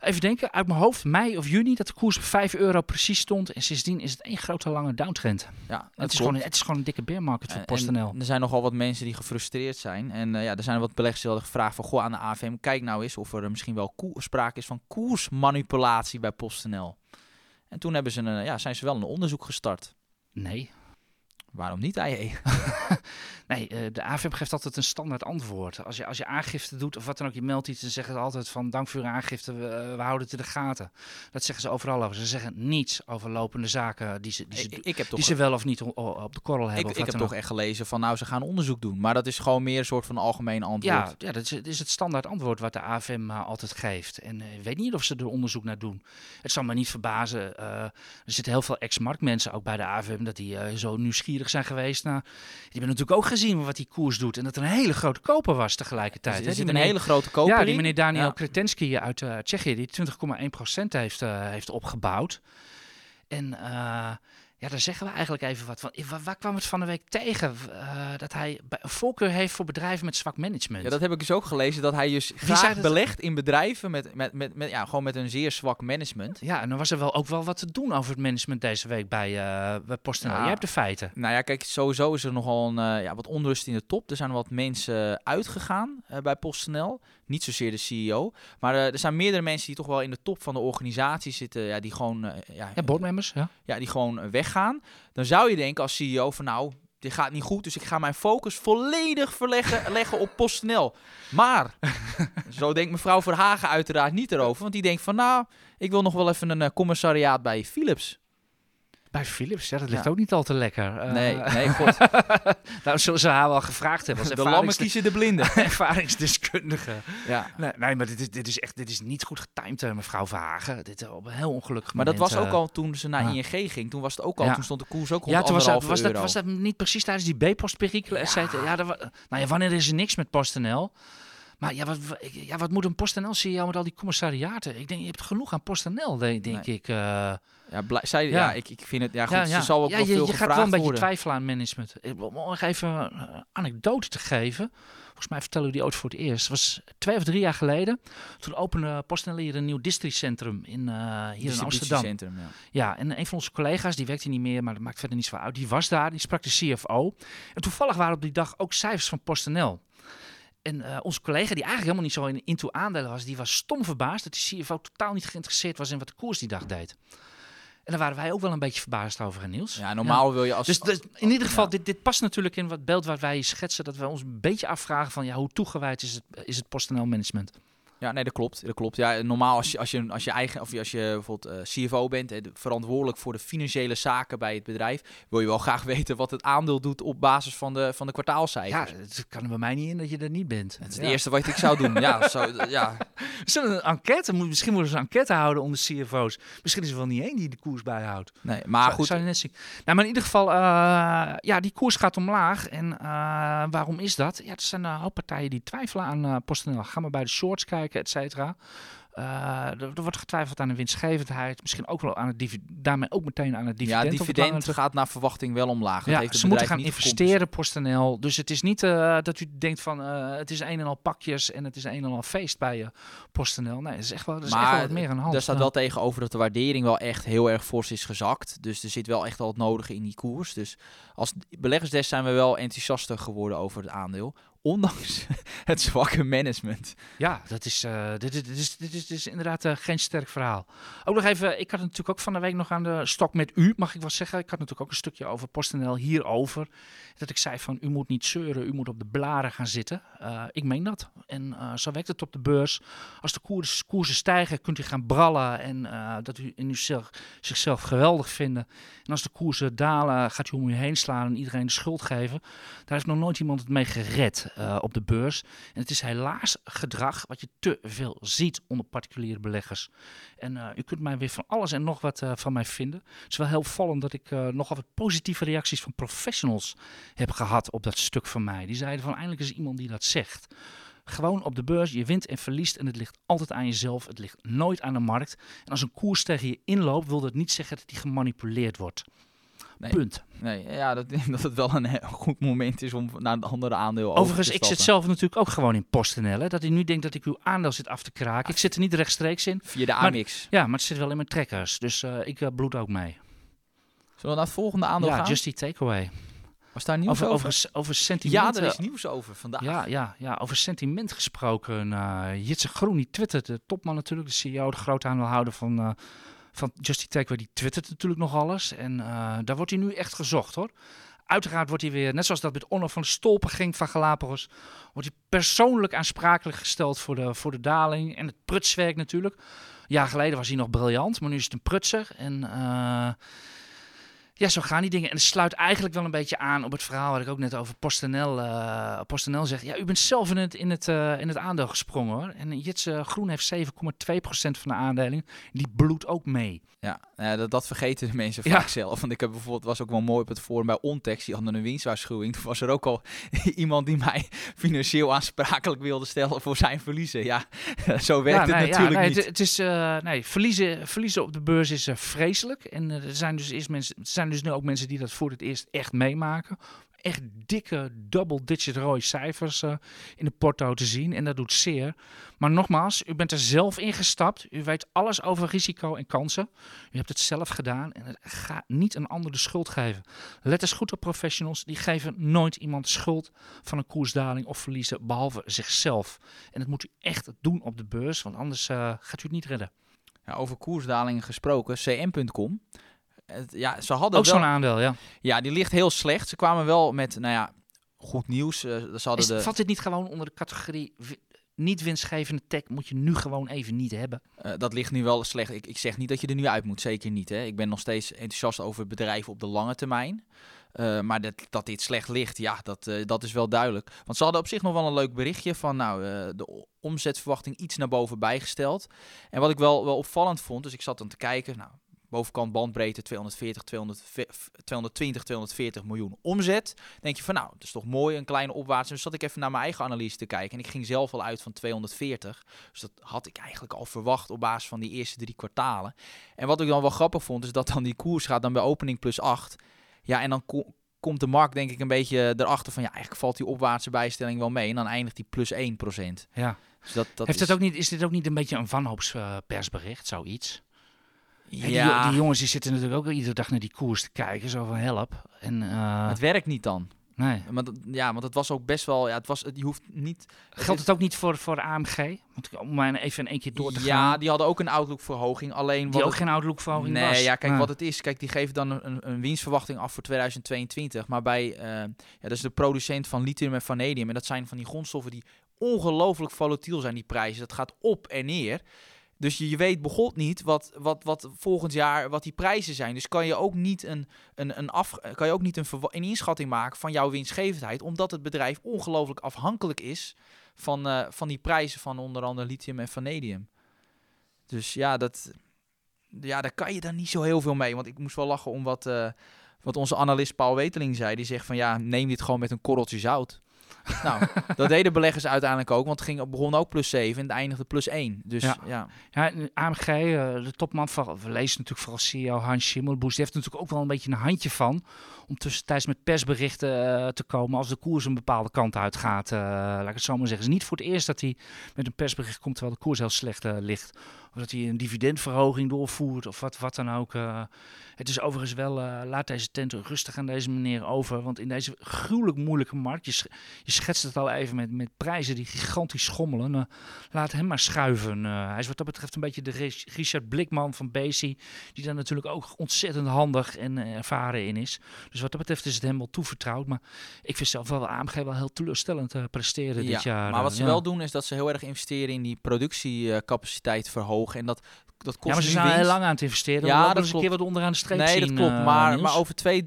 even denken, uit mijn hoofd, mei of juni, dat de koers op 5 euro precies stond. En sindsdien is het één grote lange downtrend. ja Het is, gewoon, het is gewoon een dikke bearmarket voor PostNL. er zijn nogal wat mensen die gefrustreerd zijn. En eh, ja, er zijn wat beleggers die hadden gevraagd van... Goh, aan de AFM, kijk nou eens of er eh, misschien wel sprake is van koersmanipulatie bij PostNL. En toen hebben ze een, ja, zijn ze wel een onderzoek gestart. Nee. Waarom niet, IE? Nee, eh, de AFM geeft altijd een standaard antwoord. Als je, als je aangifte doet of wat dan ook, je meldt iets, dan zeggen ze altijd van dank voor uw aangifte, we, eh, we houden het in de gaten. Dat zeggen ze overal over. Ze zeggen niets over lopende zaken die ze, die ze, Ik, ik heb toch, die ze wel of niet op de korrel hebben. ik, heb toch echt gelezen van nou, ze gaan onderzoek doen. Maar dat is gewoon meer een soort van algemeen antwoord. Ja, ja dat, is, is het standaard antwoord wat de AFM uh, altijd geeft. En ik weet niet of ze er onderzoek naar doen. Het zal me niet verbazen. Uh, er zitten heel veel ex-marktmensen ook bij de AFM... dat die uh, zo nieuwsgierig zijn geweest naar... Die hebben natuurlijk ook gezien wat die koers doet. En dat er een hele grote koper was tegelijkertijd. Dus er zit een meneer- hele grote koper Ja, die meneer Daniel Ja. Kretensky uit uh, Tsjechië... die 20,1% heeft, uh, heeft opgebouwd. En... Uh, ja, daar zeggen we eigenlijk even wat van. Waar, waar kwam het van de week tegen? Uh, dat hij een voorkeur heeft voor bedrijven met zwak management. Ja, dat heb ik dus ook gelezen. Dat hij dus graag belegt in bedrijven met, met, met, met, ja, gewoon met een zeer zwak management. Ja, en dan was er wel ook wel wat te doen over het management deze week bij, uh, bij PostNL. Ja. Jij hebt de feiten. Nou ja, kijk, sowieso is er nogal een, uh, ja, wat onrust in de top. Er zijn wat mensen uitgegaan uh, bij PostNL. Niet zozeer de CEO. Maar er zijn meerdere mensen die toch wel in de top van de organisatie zitten. Ja, die gewoon, ja, Ja, boardmembers, ja. ja, die gewoon weggaan. Dan zou je denken als CEO van nou, dit gaat niet goed. Dus ik ga mijn focus volledig verleggen leggen op PostNL. Maar, zo denkt mevrouw Verhagen uiteraard niet erover. Want die denkt van nou, ik wil nog wel even een uh, commissariaat bij Philips. Bij Philips, ja, dat ligt Ja. ook niet al te lekker. Uh, Nee, nee, god. nou, zullen ze haar wel gevraagd hebben als De lammen kiezen de blinden. ervaringsdeskundige. Ja. Nee, nee, maar dit is, dit is echt dit is niet goed getimed, eh, mevrouw Verhagen. Dit is op een heel ongelukkig Maar dat was ook eh, al toen ze naar ja. ING ging. Toen was het ook al, toen stond de koers ook Ja, toen was dat, was, dat, was dat niet precies tijdens die B-postperikelen? Ja. Ja, dat nou ja, wanneer is er niks met PostNL? Maar ja, wat, ja, wat moet een PostNL-CEO met al die commissariaten? Ik denk, je hebt genoeg aan PostNL, denk, denk Nee. ik. uh, Ja, blij, zij, ja. Ja. ik, ik vind het... Ja, goed, ja, ze zal ook wel je, veel je gaat gevraagd wel een beetje worden. twijfelen aan management. Ik wil nog even een anekdote te geven. Volgens mij vertellen we die ooit voor het eerst. Het was twee of drie jaar geleden. Toen opende PostNL hier een nieuw districtcentrum in, uh, hier in Amsterdam. Distributiecentrum, ja. Ja, en een van onze collega's, die werkte niet meer, maar dat maakt verder niet zo uit. Die was daar, die sprak de CFO. En toevallig waren op die dag ook cijfers van PostNL. En uh, onze collega, die eigenlijk helemaal niet zo in, into aandelen was, die was stom verbaasd dat die CFO totaal niet geïnteresseerd was in wat de koers die dag deed. En daar waren wij ook wel een beetje verbaasd over, Niels. Ja, normaal wil je als... Dus, dus in ieder geval, dit, dit past natuurlijk in wat beeld wat wij schetsen, dat we ons een beetje afvragen van, ja, hoe toegewijd is het, is het PostNL management? Ja, nee, dat klopt. Dat klopt. Ja, normaal als je, als je, als je eigen, of als je bijvoorbeeld uh, CFO bent, en verantwoordelijk voor de financiële zaken bij het bedrijf, wil je wel graag weten wat het aandeel doet op basis van de, van de kwartaalcijfers. Ja, het kan er bij mij niet in dat je er niet bent. Het is het eerste wat ik zou doen. ja, zo, ja. Zullen een enquête, misschien moeten ze een enquête houden onder CFO's. Misschien is er wel niet één die de koers bijhoudt. Nee, maar zou, goed. Zou je net zien. Nou, maar in ieder geval, uh, ja, die koers gaat omlaag. En uh, waarom is dat? Ja, er zijn een hoop partijen die twijfelen aan PostNL. Ga maar bij de shorts kijken, et cetera. Uh, er, er, wordt getwijfeld aan de winstgevendheid, misschien ook wel aan het daarmee ook meteen aan het dividend. Ja, dividend gaat naar verwachting wel omlaag. Dat ja, heeft ze moeten gaan investeren, PostNL. Dus het is niet uh, dat u denkt van uh, het is een en al pakjes en het is een en al feest bij je PostNL. Nee, het is echt wel, is maar echt wel wat meer aan de hand. Daar staat wel tegenover dat de waardering wel echt heel erg fors is gezakt. Dus er zit wel echt al het nodige in die koers. Dus als beleggersdes zijn we wel enthousiaster geworden over het aandeel ondanks het zwakke management. Ja, dat is, uh, dit, is, dit, dit is inderdaad uh, geen sterk verhaal. Ook nog even, ik had natuurlijk ook van de week nog aan de stok met u, mag ik wel zeggen. Ik had natuurlijk ook een stukje over PostNL hierover. Dat ik zei van, u moet niet zeuren, u moet op de blaren gaan zitten. Uh, ik meen dat. En zo werkt het op de beurs. Als de koers, koersen stijgen, kunt u gaan brallen en dat u in uzelf, zichzelf geweldig vinden. En als de koersen dalen, gaat u om u heen slaan en iedereen de schuld geven. Daar heeft nog nooit iemand het mee gered. Uh, op de beurs. En het is helaas gedrag wat je te veel ziet onder particuliere beleggers. En uh, u kunt mij weer van alles en nog wat uh, van mij vinden. Het is wel heel vallend dat ik nogal wat positieve reacties van professionals heb gehad op dat stuk van mij. Die zeiden van eindelijk is iemand die dat zegt. Gewoon op de beurs, je wint en verliest en het ligt altijd aan jezelf. Het ligt nooit aan de markt. En als een koers tegen je inloopt, wil dat niet zeggen dat die gemanipuleerd wordt. Nee. Punt. Nee, ja, dat, dat het wel een goed moment is om naar een andere aandeel Overigens, over ik zit zelf natuurlijk ook gewoon in PostNL. Hè, dat u nu denkt dat ik uw aandeel zit af te kraken. Ik zit er niet rechtstreeks in. Via de Maar- Amix. Ja, maar het zit wel in mijn trekkers. Dus eh, ik uh, bloed ook mee. Zullen we naar het volgende aandeel Ja, gaan? Just die takeaway. Was daar nieuws Over, over? over, over sentiment. ja, er is eh, nieuws over vandaag. Ja, ja, ja, over sentiment gesproken. eh Jitse Groen, die twittert, de topman natuurlijk, de CEO, de grote aandeelhouder van, eh van Justy Takeaway, die twittert natuurlijk nog alles. En eh, daar wordt hij nu echt gezocht hoor. Uiteraard wordt hij weer, net zoals dat met Onno van Stolpen ging van Galapagos, wordt hij persoonlijk aansprakelijk gesteld voor de, voor de daling en het prutswerk natuurlijk. Een jaar geleden was hij nog briljant, maar nu is het een prutser. En eh, ja, zo gaan die dingen. En het sluit eigenlijk wel een beetje aan op het verhaal wat ik ook net over PostNL, eh PostNL zeg. Ja, u bent zelf in het, in het, eh, in het aandeel gesprongen hoor. En Jitse Groen heeft 7,2% van de aandelen. Die bloedt ook mee. Ja, dat, dat vergeten de mensen Ja. vaak zelf. Want ik heb bijvoorbeeld, was ook wel mooi op het forum bij Ontex, die hadden een winstwaarschuwing. Toen was er ook al iemand die mij financieel aansprakelijk wilde stellen voor zijn verliezen. Ja, zo werkt Ja, het natuurlijk ja, nee, niet. Het, het is, eh, nee, verliezen, verliezen op de beurs is vreselijk. En er zijn dus eerst mensen, er dus nu ook mensen die dat voor het eerst echt meemaken. Echt dikke double-digit rode cijfers eh, in de porto te zien. En dat doet zeer. Maar nogmaals, u bent er zelf ingestapt. U weet alles over risico en kansen. U hebt het zelf gedaan en het gaat niet een ander de schuld geven. Let eens goed op professionals. Die geven nooit iemand schuld van een koersdaling of verliezen, behalve zichzelf. En dat moet u echt doen op de beurs, want anders eh, gaat u het niet redden. Ja, over koersdalingen gesproken, cm.com. Het- Ja, ze hadden Ook zo'n aandeel, ja. Ja, die ligt heel slecht. Ze kwamen wel met, nou ja, goed nieuws. Eh, ze hadden Is, de, Valt dit niet gewoon onder de categorie niet winstgevende tech? Moet je nu gewoon even niet hebben. Eh, dat ligt nu wel slecht. Ik, ik zeg niet dat je er nu uit moet, zeker niet. Hè. Ik ben nog steeds enthousiast over het bedrijf op de lange termijn. Eh, maar dat, dat dit slecht ligt, ja, dat, dat is wel duidelijk. Want ze hadden op zich nog wel een leuk berichtje van nou, de omzetverwachting iets naar boven bijgesteld. En wat ik wel, wel opvallend vond, dus ik zat dan te kijken, nou, bovenkant bandbreedte 240, 200, 220, 240 miljoen omzet. Denk je van nou, dat is toch mooi, een kleine opwaarts. Dus zat ik even naar mijn eigen analyse te kijken en ik ging zelf al uit van 240. Dus dat had ik eigenlijk al verwacht op basis van die eerste drie kwartalen. En wat ik dan wel grappig vond, is dat dan die koers gaat dan bij opening plus 8. Ja, en dan ko- komt de markt denk ik een beetje erachter van ja, eigenlijk valt die opwaartse bijstelling wel mee. En dan eindigt die plus 1% Ja. Dus dat, dat Heeft is, het ook niet, is dit ook niet een beetje een wanhoopspersbericht, zoiets? Die, Ja, die jongens die zitten natuurlijk ook iedere dag naar die koers te kijken, zo van help. En, eh, het werkt niet dan. Nee. Maar dat, ja, want het was ook best wel. Ja, het was, je hoeft niet. Geldt het ook niet voor, voor AMG? Want om maar even in één keer door te ja, gaan. die hadden ook een outlook-verhoging. Alleen Die wat ook het- geen outlook-verhoging Nee, was. ja, kijk Nee. wat het is. Kijk, die geven dan een, een- een winstverwachting af voor 2022. Maar bij, eh, ja, dat is de producent van lithium en vanadium. En dat zijn van die grondstoffen die ongelooflijk volatiel zijn, die prijzen. Dat gaat op en neer. Dus je, weet begot niet wat, wat, wat volgend jaar wat die prijzen zijn. Dus kan je ook niet een, een, een, af, kan je ook niet een, een inschatting maken van jouw winstgevendheid. Omdat het bedrijf ongelooflijk afhankelijk is van, eh, van die prijzen van onder andere lithium en vanadium. Dus ja, dat, ja, daar kan je dan niet zo heel veel mee. Want ik moest wel lachen om wat, eh, wat onze analist Paul Weteling zei. Die zegt van ja, neem dit gewoon met een korreltje zout. nou, dat deden beleggers uiteindelijk ook. Want het ging, begon ook plus 7 en het eindigde plus 1. Dus Ja. ja, AMG, eh, de topman van, we lezen natuurlijk vooral CEO Hans Schimmelboes, die heeft er natuurlijk ook wel een beetje een handje van om tussentijds met persberichten eh, te komen als de koers een bepaalde kant uit gaat. eh, laat ik het zo maar zeggen. Het is niet voor het eerst dat hij met een persbericht komt terwijl de koers heel slecht ligt. Of dat hij een dividendverhoging doorvoert of wat, wat dan ook. eh. het is overigens wel, eh, laat deze tent rustig aan deze meneer over. Want in deze gruwelijk moeilijke markt, je, sch- je schetst het al even met, met prijzen die gigantisch schommelen. eh, laat hem maar schuiven. Hij is wat dat betreft een beetje de Richard Blikman van Basie. Die daar natuurlijk ook ontzettend handig en ervaren in is. Dus wat dat betreft is het hem wel toevertrouwd. Maar ik vind zelf wel AMG wel heel teleurstellend presteren dit jaar. maar wat ze ja. wel doen is dat ze heel erg investeren in die productiecapaciteit verhogen. En dat, dat kost Ja, maar ze zijn heel lang aan het investeren. Ja, dat dat eens een keer wat onderaan de streep Nee, zien. dat klopt. eh, maar, Niels. maar over twee,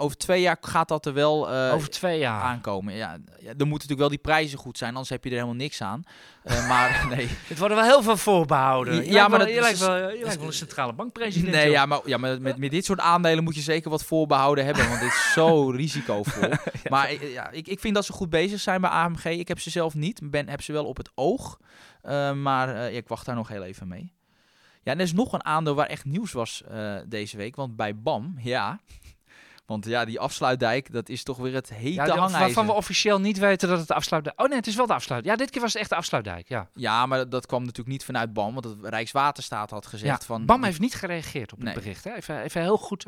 over twee jaar gaat dat er wel eh, over twee jaar. aankomen. Ja, ja, er moeten natuurlijk wel die prijzen goed zijn, anders heb je er helemaal niks aan. Eh, maar nee. Het worden wel heel veel voorbehouden. Ja, lijkt maar wel- dat je lijkt is- wel, je lijkt wel een centrale bankpresident. Nee, joh. ja, maar, ja, maar met, met dit soort aandelen moet je zeker wat voorbehouden hebben, want dit is zo risicovol. Maar eh, ja, ik, ik vind dat ze goed bezig zijn bij AMG. Ik heb ze zelf niet, ben, heb ze wel op het oog. Eh, maar eh, ik wacht daar nog heel even mee. Ja, en er is nog een aandeel waar echt nieuws was eh, deze week, want bij BAM, ja... Want ja, die afsluitdijk, dat is toch weer het hete Ja, hangijzer. waarvan we officieel niet weten dat het de afsluitdijk... Oh nee, het is wel de afsluitdijk. Ja, dit keer was het echt de afsluitdijk, ja. Ja, maar dat kwam natuurlijk niet vanuit BAM, want het Rijkswaterstaat had gezegd ja. van... BAM heeft niet gereageerd op Nee. het bericht. Hè. Even, even heel goed,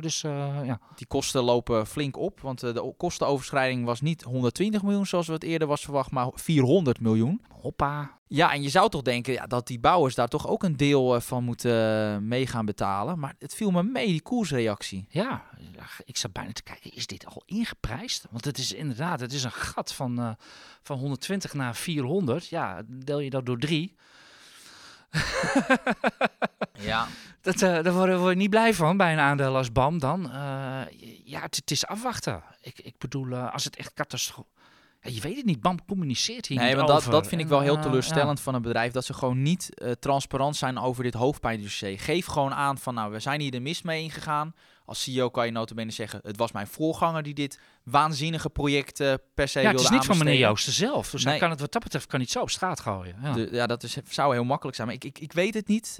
dus ja. Die kosten lopen flink op, want de kostenoverschrijding was niet 120 miljoen zoals we het eerder was verwacht, maar 400 miljoen. Hoppa. Ja, en je zou toch denken ja, dat die bouwers daar toch ook een deel eh, van moeten eh, mee gaan betalen. Maar het viel me mee, die koersreactie. Ja, ik zat bijna te kijken, is dit al ingeprijsd? Want het is inderdaad, het is een gat van, eh, van 120 naar 400. Ja, deel je dat door drie. Ja. Dat, daar word, word je niet blij van bij een aandeel als BAM dan. Ja, het, het is afwachten. Ik, ik bedoel, als het echt catastrofe... Ja, je weet het niet, BAM communiceert hier Nee, niet want dat, over. dat vind ik wel heel eh, teleurstellend van een bedrijf. Dat ze gewoon niet eh, transparant zijn over dit hoofdpijndossier. Geef gewoon aan van, nou, we zijn hier de mis mee ingegaan. Als CEO kan je notabene zeggen, het was mijn voorganger die dit waanzinnige project eh, per se Ja, het wilde is niet van meneer. Joosten zelf. Dus hij Nee. kan het wat dat betreft kan niet zo op straat gooien. Ja. De- ja, dat is, zou heel makkelijk zijn. Maar ik, ik, ik weet het niet.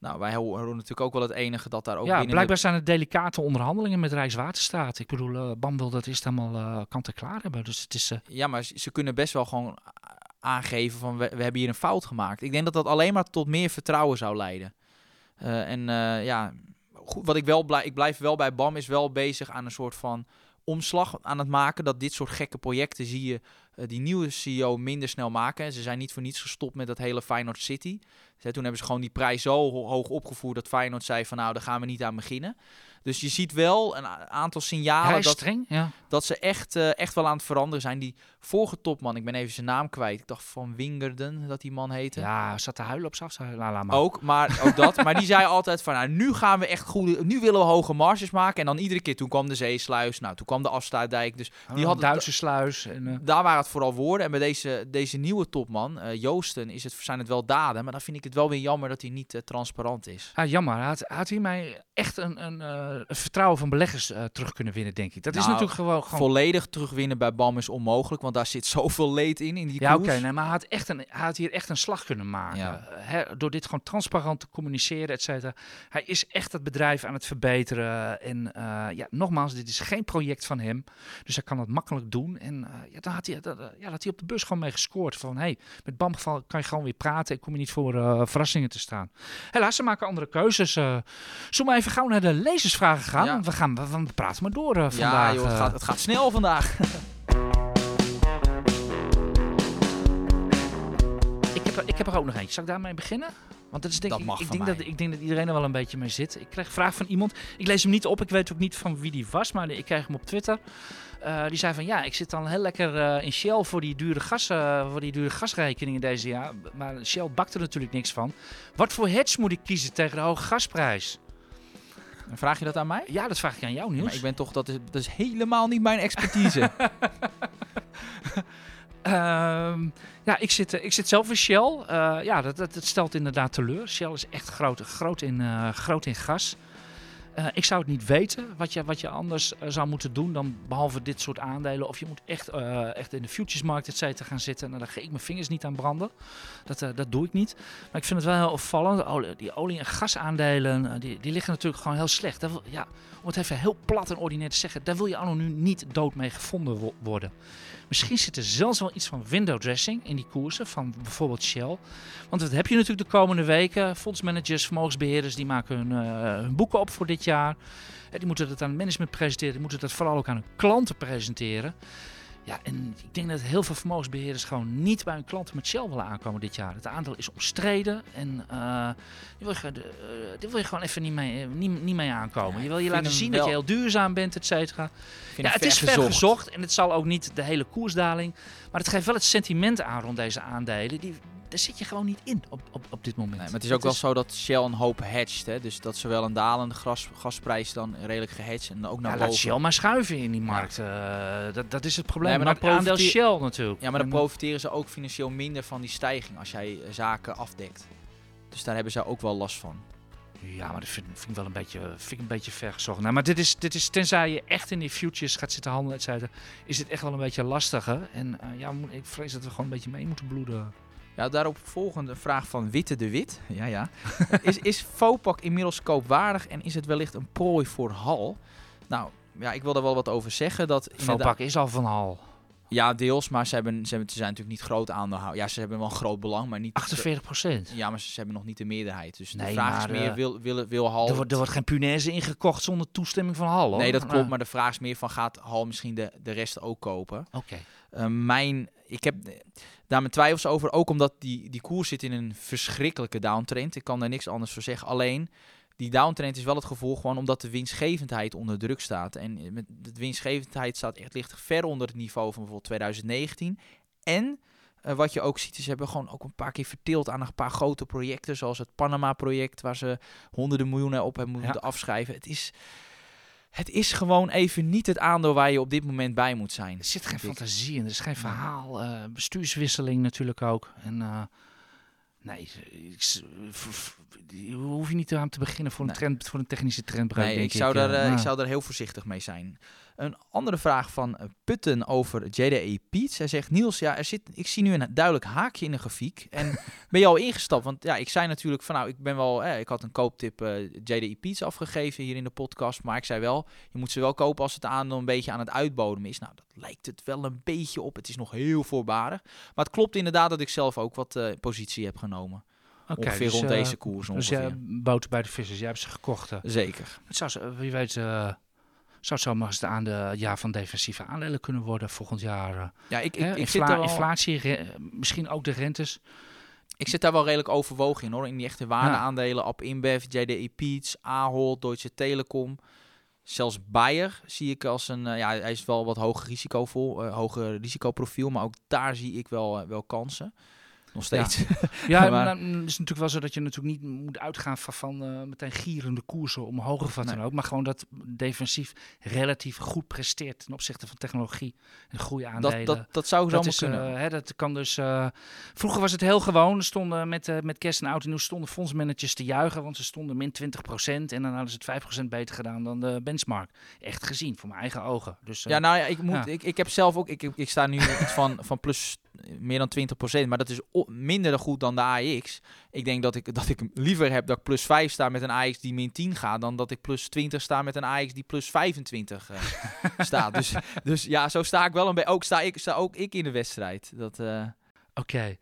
Eh, nou, wij horen natuurlijk ook wel het enige dat daar ook ja, binnen... de- blijkbaar zijn het delicate onderhandelingen met Rijkswaterstaat. Ik bedoel, eh, BAM wil dat eerst helemaal eh kant en klaar hebben. Dus het is... eh, Ja, maar ze kunnen best wel gewoon aangeven van we, we hebben hier een fout gemaakt. Ik denk dat dat alleen maar tot meer vertrouwen zou leiden. Eh, en eh, ja, goed, wat ik wel blijf, ik blijf wel bij BAM is wel bezig aan een soort van omslag aan het maken. Dat dit soort gekke projecten zie je eh, die nieuwe CEO minder snel maken. En ze zijn niet voor niets gestopt met dat hele Feyenoord City. Ze- Toen hebben ze gewoon die prijs zo ho- hoog opgevoerd dat Feyenoord zei van nou, daar gaan we niet aan beginnen. Dus je ziet wel een aantal signalen dat, streng, ja. dat ze echt, eh, echt wel aan het veranderen zijn. Die vorige topman, ik ben even zijn naam kwijt. Ik dacht van Wingerden dat die man heette. Ja, zat te huilen op la, maar. Ook, maar ook dat. Maar die zei altijd van, nou, nu gaan we echt goede, nu willen we hoge marges maken. En dan iedere keer, toen kwam de zeesluis, nou, toen kwam de afsluitdijk. Dus die die had had Duitse sluis. En, eh, daar waren het vooral woorden. En bij deze, deze nieuwe topman, eh, Joosten, is het, zijn het wel daden. Maar dan vind ik het wel weer jammer dat hij niet eh, transparant is. ah, jammer, had, hij hiermee echt een, een, eh, het vertrouwen van beleggers eh, terug kunnen winnen, denk ik. Dat is Nou, natuurlijk gewoon... gewoon Volledig terugwinnen bij BAM is onmogelijk, want daar zit zoveel leed in, in die ja, oké, nee, maar hij had, echt een, hij had hier echt een slag kunnen maken. Ja. Hè, door dit gewoon transparant te communiceren, et cetera. Hij is echt het bedrijf aan het verbeteren. En eh, ja, nogmaals, dit is geen project van hem. Dus hij kan het makkelijk doen. En eh, ja, dan, had hij, dat, ja, dat hij op de bus gewoon mee gescoord. Van hey, met BAM-geval kan je gewoon weer praten. Ik kom je niet voor uh, verrassingen te staan. Helaas, ze maken andere keuzes. Uh, zullen we even gauw naar de lezersvragen gaan? Ja. We, gaan we, we, praten maar door vandaag. Ja, joh, het, gaat, het gaat snel vandaag. ik, heb, ik heb er ook nog eentje. Zal ik daarmee beginnen? Want dat is denk dat ik, mag ik denk dat ik denk dat iedereen er wel een beetje mee zit. Ik kreeg een vraag van iemand. Ik lees hem niet op. Ik weet ook niet van wie die was, maar ik kreeg hem op Twitter. Uh, die zei van ja, ik zit dan heel lekker uh, in Shell voor die dure gas, uh, voor die dure gasrekeningen deze jaar. Maar Shell bakt er natuurlijk niks van. Wat voor hedge moet ik kiezen tegen de hoge gasprijs? Vraag je dat aan mij? Ja, dat vraag ik aan jou, Niels. Maar ik ben toch, dat is, dat is helemaal niet mijn expertise. Um, ja, ik zit, ik zit zelf in Shell. Uh, ja, dat, dat, stelt inderdaad teleur. Shell is echt groot, groot, in, uh, groot in gas. Ik zou het niet weten wat je, wat je anders zou moeten doen dan behalve dit soort aandelen. Of je moet echt, echt in de futuresmarkt et cetera gaan zitten. Nou, daar ga ik mijn vingers niet aan branden. Dat, dat doe ik niet. Maar ik vind het wel heel opvallend. Die olie- en gasaandelen, die, die liggen natuurlijk gewoon heel slecht. Ja, om het even heel plat en ordinair te zeggen, daar wil je anno nu niet dood mee gevonden wo worden. Misschien zit er zelfs wel iets van window dressing in die koersen van bijvoorbeeld Shell. Want dat heb je natuurlijk de komende weken. Fondsmanagers, vermogensbeheerders, die maken hun, uh, hun boeken op voor dit jaar. Die moeten dat aan het management presenteren. Die moeten dat vooral ook aan hun klanten presenteren. Ja, en ik denk dat heel veel vermogensbeheerders gewoon niet bij hun klanten met Shell willen aankomen dit jaar. Het aandeel is omstreden en uh, die, wil je, uh, die wil je gewoon even niet mee, uh, niet, niet mee aankomen. Je wil je laten zien dat je heel duurzaam bent, et cetera. Ja, het is ver gezocht en het zal ook niet de hele koersdaling. Maar het geeft wel het sentiment aan rond deze aandelen. Die, daar zit je gewoon niet in op, op, op dit moment. Nee, maar het is ook het wel is... zo dat Shell een hoop hedged. Hè? Dus dat zowel een dalende gas, gasprijs dan redelijk gehedged en ook naar ja, boven. Laat Shell maar schuiven in die markt. Uh, dat, dat is het probleem. Nee, maar dan aandeel Shell natuurlijk. Ja, maar dan profiteren ze ook financieel minder van die stijging als jij zaken afdekt. Dus daar hebben ze ook wel last van. Ja, maar dat vind, vind ik wel een beetje, vind ik een beetje vergezocht. Nou, maar dit is, dit is, tenzij je echt in die futures gaat zitten handelen, et cetera, is dit echt wel een beetje lastiger. En uh, ja, ik vrees dat we gewoon een beetje mee moeten bloeden. Ja, daarop volgende vraag van Witte de Wit. Ja, ja. is, is Fopak inmiddels koopwaardig en is het wellicht een prooi voor Hal? Nou, ja, ik wil daar wel wat over zeggen. Dat Fopak is al van Hal. Ja, deels, maar ze, hebben, ze, hebben, ze zijn natuurlijk niet groot aandeelhouder. Ja, ze hebben wel een groot belang, maar niet... 48 procent? Ja, maar ze, hebben nog niet de meerderheid. Dus nee, de vraag is meer, wil, wil, wil Hal... Er wordt, er wordt geen punaise ingekocht zonder toestemming van Hal, hoor. Nee, dat klopt, maar de vraag is meer van, gaat Hal misschien de, de rest ook kopen? Oké. Okay. Uh, mijn... Ik heb daar mijn twijfels over, ook omdat die, die koers zit in een verschrikkelijke downtrend. Ik kan daar niks anders voor zeggen. Alleen, die downtrend is wel het gevolg gewoon omdat de winstgevendheid onder druk staat. En met de winstgevendheid staat echt ligt ver onder het niveau van bijvoorbeeld 2019. En uh, wat je ook ziet, is ze hebben gewoon ook een paar keer verteeld aan een paar grote projecten, zoals het Panama-project, waar ze honderden miljoenen op hebben moeten ja. afschrijven. Het is, het is gewoon even niet het aandeel waar je op dit moment bij moet zijn. Er zit geen fantasie in, er is geen verhaal. Uh, bestuurswisseling natuurlijk ook. En uh, nee, ik, hoef je niet aan te beginnen voor een, Nee. trend, voor een technische trendbreuk. Nee, denk ik zou, ik, daar, eh, ik Nou, zou daar heel voorzichtig mee zijn. Een andere vraag van eh, Putten over JDE Piet. Hij zegt, Niels, ja, er zit, ik zie nu een duidelijk haakje in de grafiek. En ben je al ingestapt? Want ja, ik zei natuurlijk van, nou, ik ben wel, eh, ik had een kooptip eh JDE Piets afgegeven hier in de podcast. Maar ik zei wel, je moet ze wel kopen als het aandeel een beetje aan het uitbodemen is. Nou, dat lijkt het wel een beetje op. Het is nog heel voorbarig. Maar het klopt inderdaad dat ik zelf ook wat eh, positie heb genomen. oké, ongeveer dus, rond deze koers Dus ongeveer. jij boter bij de vissers, jij hebt ze gekocht. Zeker. Het zou, wie weet, zou het zomaar eens aan de jaar van defensieve aandelen kunnen worden volgend jaar. eh. Ja, ik, ik, Hè, ik, infla- zit wel, Inflatie, misschien ook de rentes. ik zit daar wel redelijk overwogen in hoor. In die echte waardeaandelen. App InBev, JDE Peets, Ahold, Deutsche Telekom. Zelfs Bayer zie ik als een... eh, ja, hij is wel wat hoger risicovol, eh hoger risicoprofiel. Maar ook daar zie ik wel, wel kansen. Nog steeds. Ja, Maar- maar, nou, het is natuurlijk wel zo dat je natuurlijk niet moet uitgaan van, van eh, meteen gierende koersen omhoog of wat Nee. dan ook. Maar gewoon dat defensief relatief goed presteert ten opzichte van technologie en groeiaandelen. dat, dat, dat zou zo kunnen. eh, hè, dat kan dus. eh, vroeger was het heel gewoon. Stonden met, met kerst en oud en nieuw stonden fondsmanagers te juichen, want ze stonden min 20% en dan hadden ze het 5% beter gedaan dan de benchmark. Echt gezien voor mijn eigen ogen. Dus, ja, nou ja, ik, moet, ja. Ik, ik heb zelf ook... Ik, ik, ik sta nu iets van, van plus meer dan 20%. Maar dat is minder goed dan de AX. Ik denk dat ik, dat ik liever heb dat ik plus 5 sta met een AX die min 10 gaat... dan dat ik plus 20 sta met een AX die plus 25 eh, staat. Dus, dus ja, zo sta ik wel een beetje... Ook sta ik, sta ook ik in de wedstrijd. Dat, eh, Oké.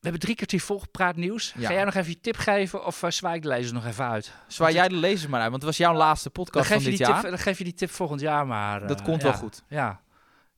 We hebben drie kwartier volgepraat nieuws. Ja. Ga jij nog even je tip geven of uh, zwaai ik de lezers nog even uit? zwaai jij de lezers maar uit, want het was jouw laatste podcast geef, van je dit die jaar. tip, dan geef je die tip volgend jaar maar. Dat eh, komt ja. wel goed. Ja.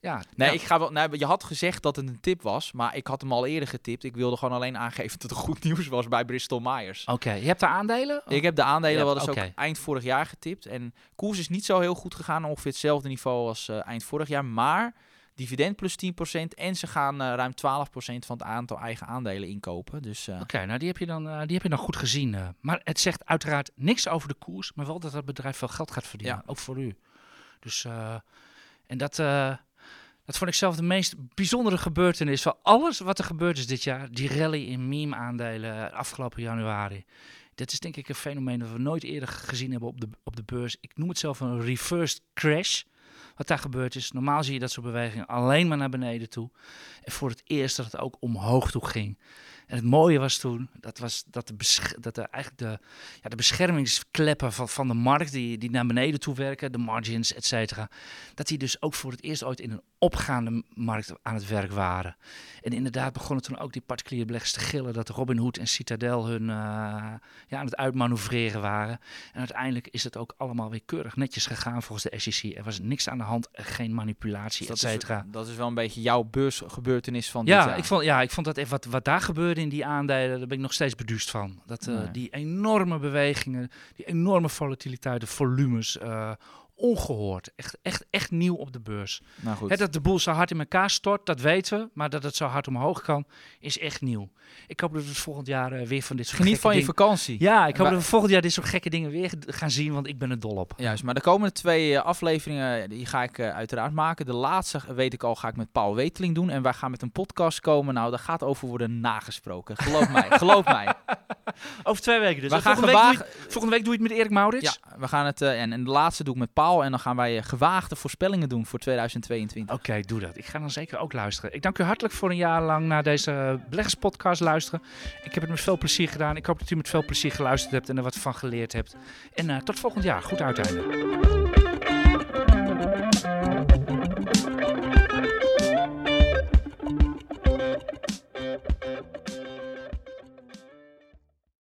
Ja. Nee, ja. ik ga wel, nee, je had gezegd dat het een tip was, maar ik had hem al eerder getipt. Ik wilde gewoon alleen aangeven dat het goed nieuws was bij Bristol Myers. Oké, je hebt de aandelen? Ik heb de aandelen wel eens ook eind vorig jaar getipt. En koers is niet zo heel goed gegaan, ongeveer hetzelfde niveau als eh, eind vorig jaar. Maar dividend plus 10% en ze gaan eh, ruim 12% van het aantal eigen aandelen inkopen. Dus eh, Oké, nou die heb, je dan, die heb je dan goed gezien. maar het zegt uiteraard niks over de koers, maar wel dat het bedrijf veel geld gaat verdienen. Ja. Ook voor u. Dus, en dat, dat vond ik zelf de meest bijzondere gebeurtenis van alles wat er gebeurd is dit jaar. Die rally in meme-aandelen afgelopen januari. Dit is denk ik een fenomeen dat we nooit eerder gezien hebben op de, op de beurs. Ik noem het zelf een reversed crash. Wat daar gebeurd is. Normaal zie je dat soort bewegingen alleen maar naar beneden toe. En voor het eerst dat het ook omhoog toe ging. En het mooie was toen, dat, was dat, de, dat de, eigenlijk de, ja, de beschermingskleppen van, van de markt, die, die naar beneden toe werken, de margins, et cetera, dat die dus ook voor het eerst ooit in een opgaande markt aan het werk waren. En inderdaad begonnen toen ook die particuliere beleggers te gillen dat Robinhood en Citadel hun eh, ja, aan het uitmanoeuvreren waren. En uiteindelijk is het ook allemaal weer keurig netjes gegaan volgens de SEC. Er was niks aan de hand, geen manipulatie, dat, et cetera. dat is wel een beetje jouw van dit Ja, jaar. ik vond, ja, ik vond dat even wat, wat daar gebeurde in die aandelen, daar ben ik nog steeds beduust van. Dat eh, Nee. die enorme bewegingen, die enorme volatiliteit, de volumes, eh, ongehoord. Echt, echt, echt nieuw op de beurs. nou goed. Dat de boel zo hard in elkaar stort, dat weten we. Maar dat het zo hard omhoog kan, is echt nieuw. Ik hoop dat we het volgend jaar eh, weer van dit soort Geniet van je dingen- vakantie. Ja, ik hoop dat we volgend jaar dit soort gekke dingen weer gaan zien, want ik ben er dol op. Juist, maar de komende twee eh, afleveringen die ga ik eh, uiteraard maken. De laatste eh, weet ik al, ga ik met Paul Weteling doen. En wij gaan met een podcast komen. Nou, daar gaat over worden nagesproken. Geloof mij, geloof mij. Over twee weken dus. We gaan volgende, week doe je, volgende week doe je het met Erik Maurits? Ja, we gaan het... eh, en, en de laatste doe ik met Paul. En dan gaan wij eh, gewaagde voorspellingen doen voor 2022. Oké, doe dat. Ik ga dan zeker ook luisteren. Ik dank u hartelijk voor een jaar lang naar deze beleggerspodcast luisteren. Ik heb het met veel plezier gedaan. Ik hoop dat u met veel plezier geluisterd hebt en er wat van geleerd hebt. En eh, tot volgend jaar. Goed uiteinde.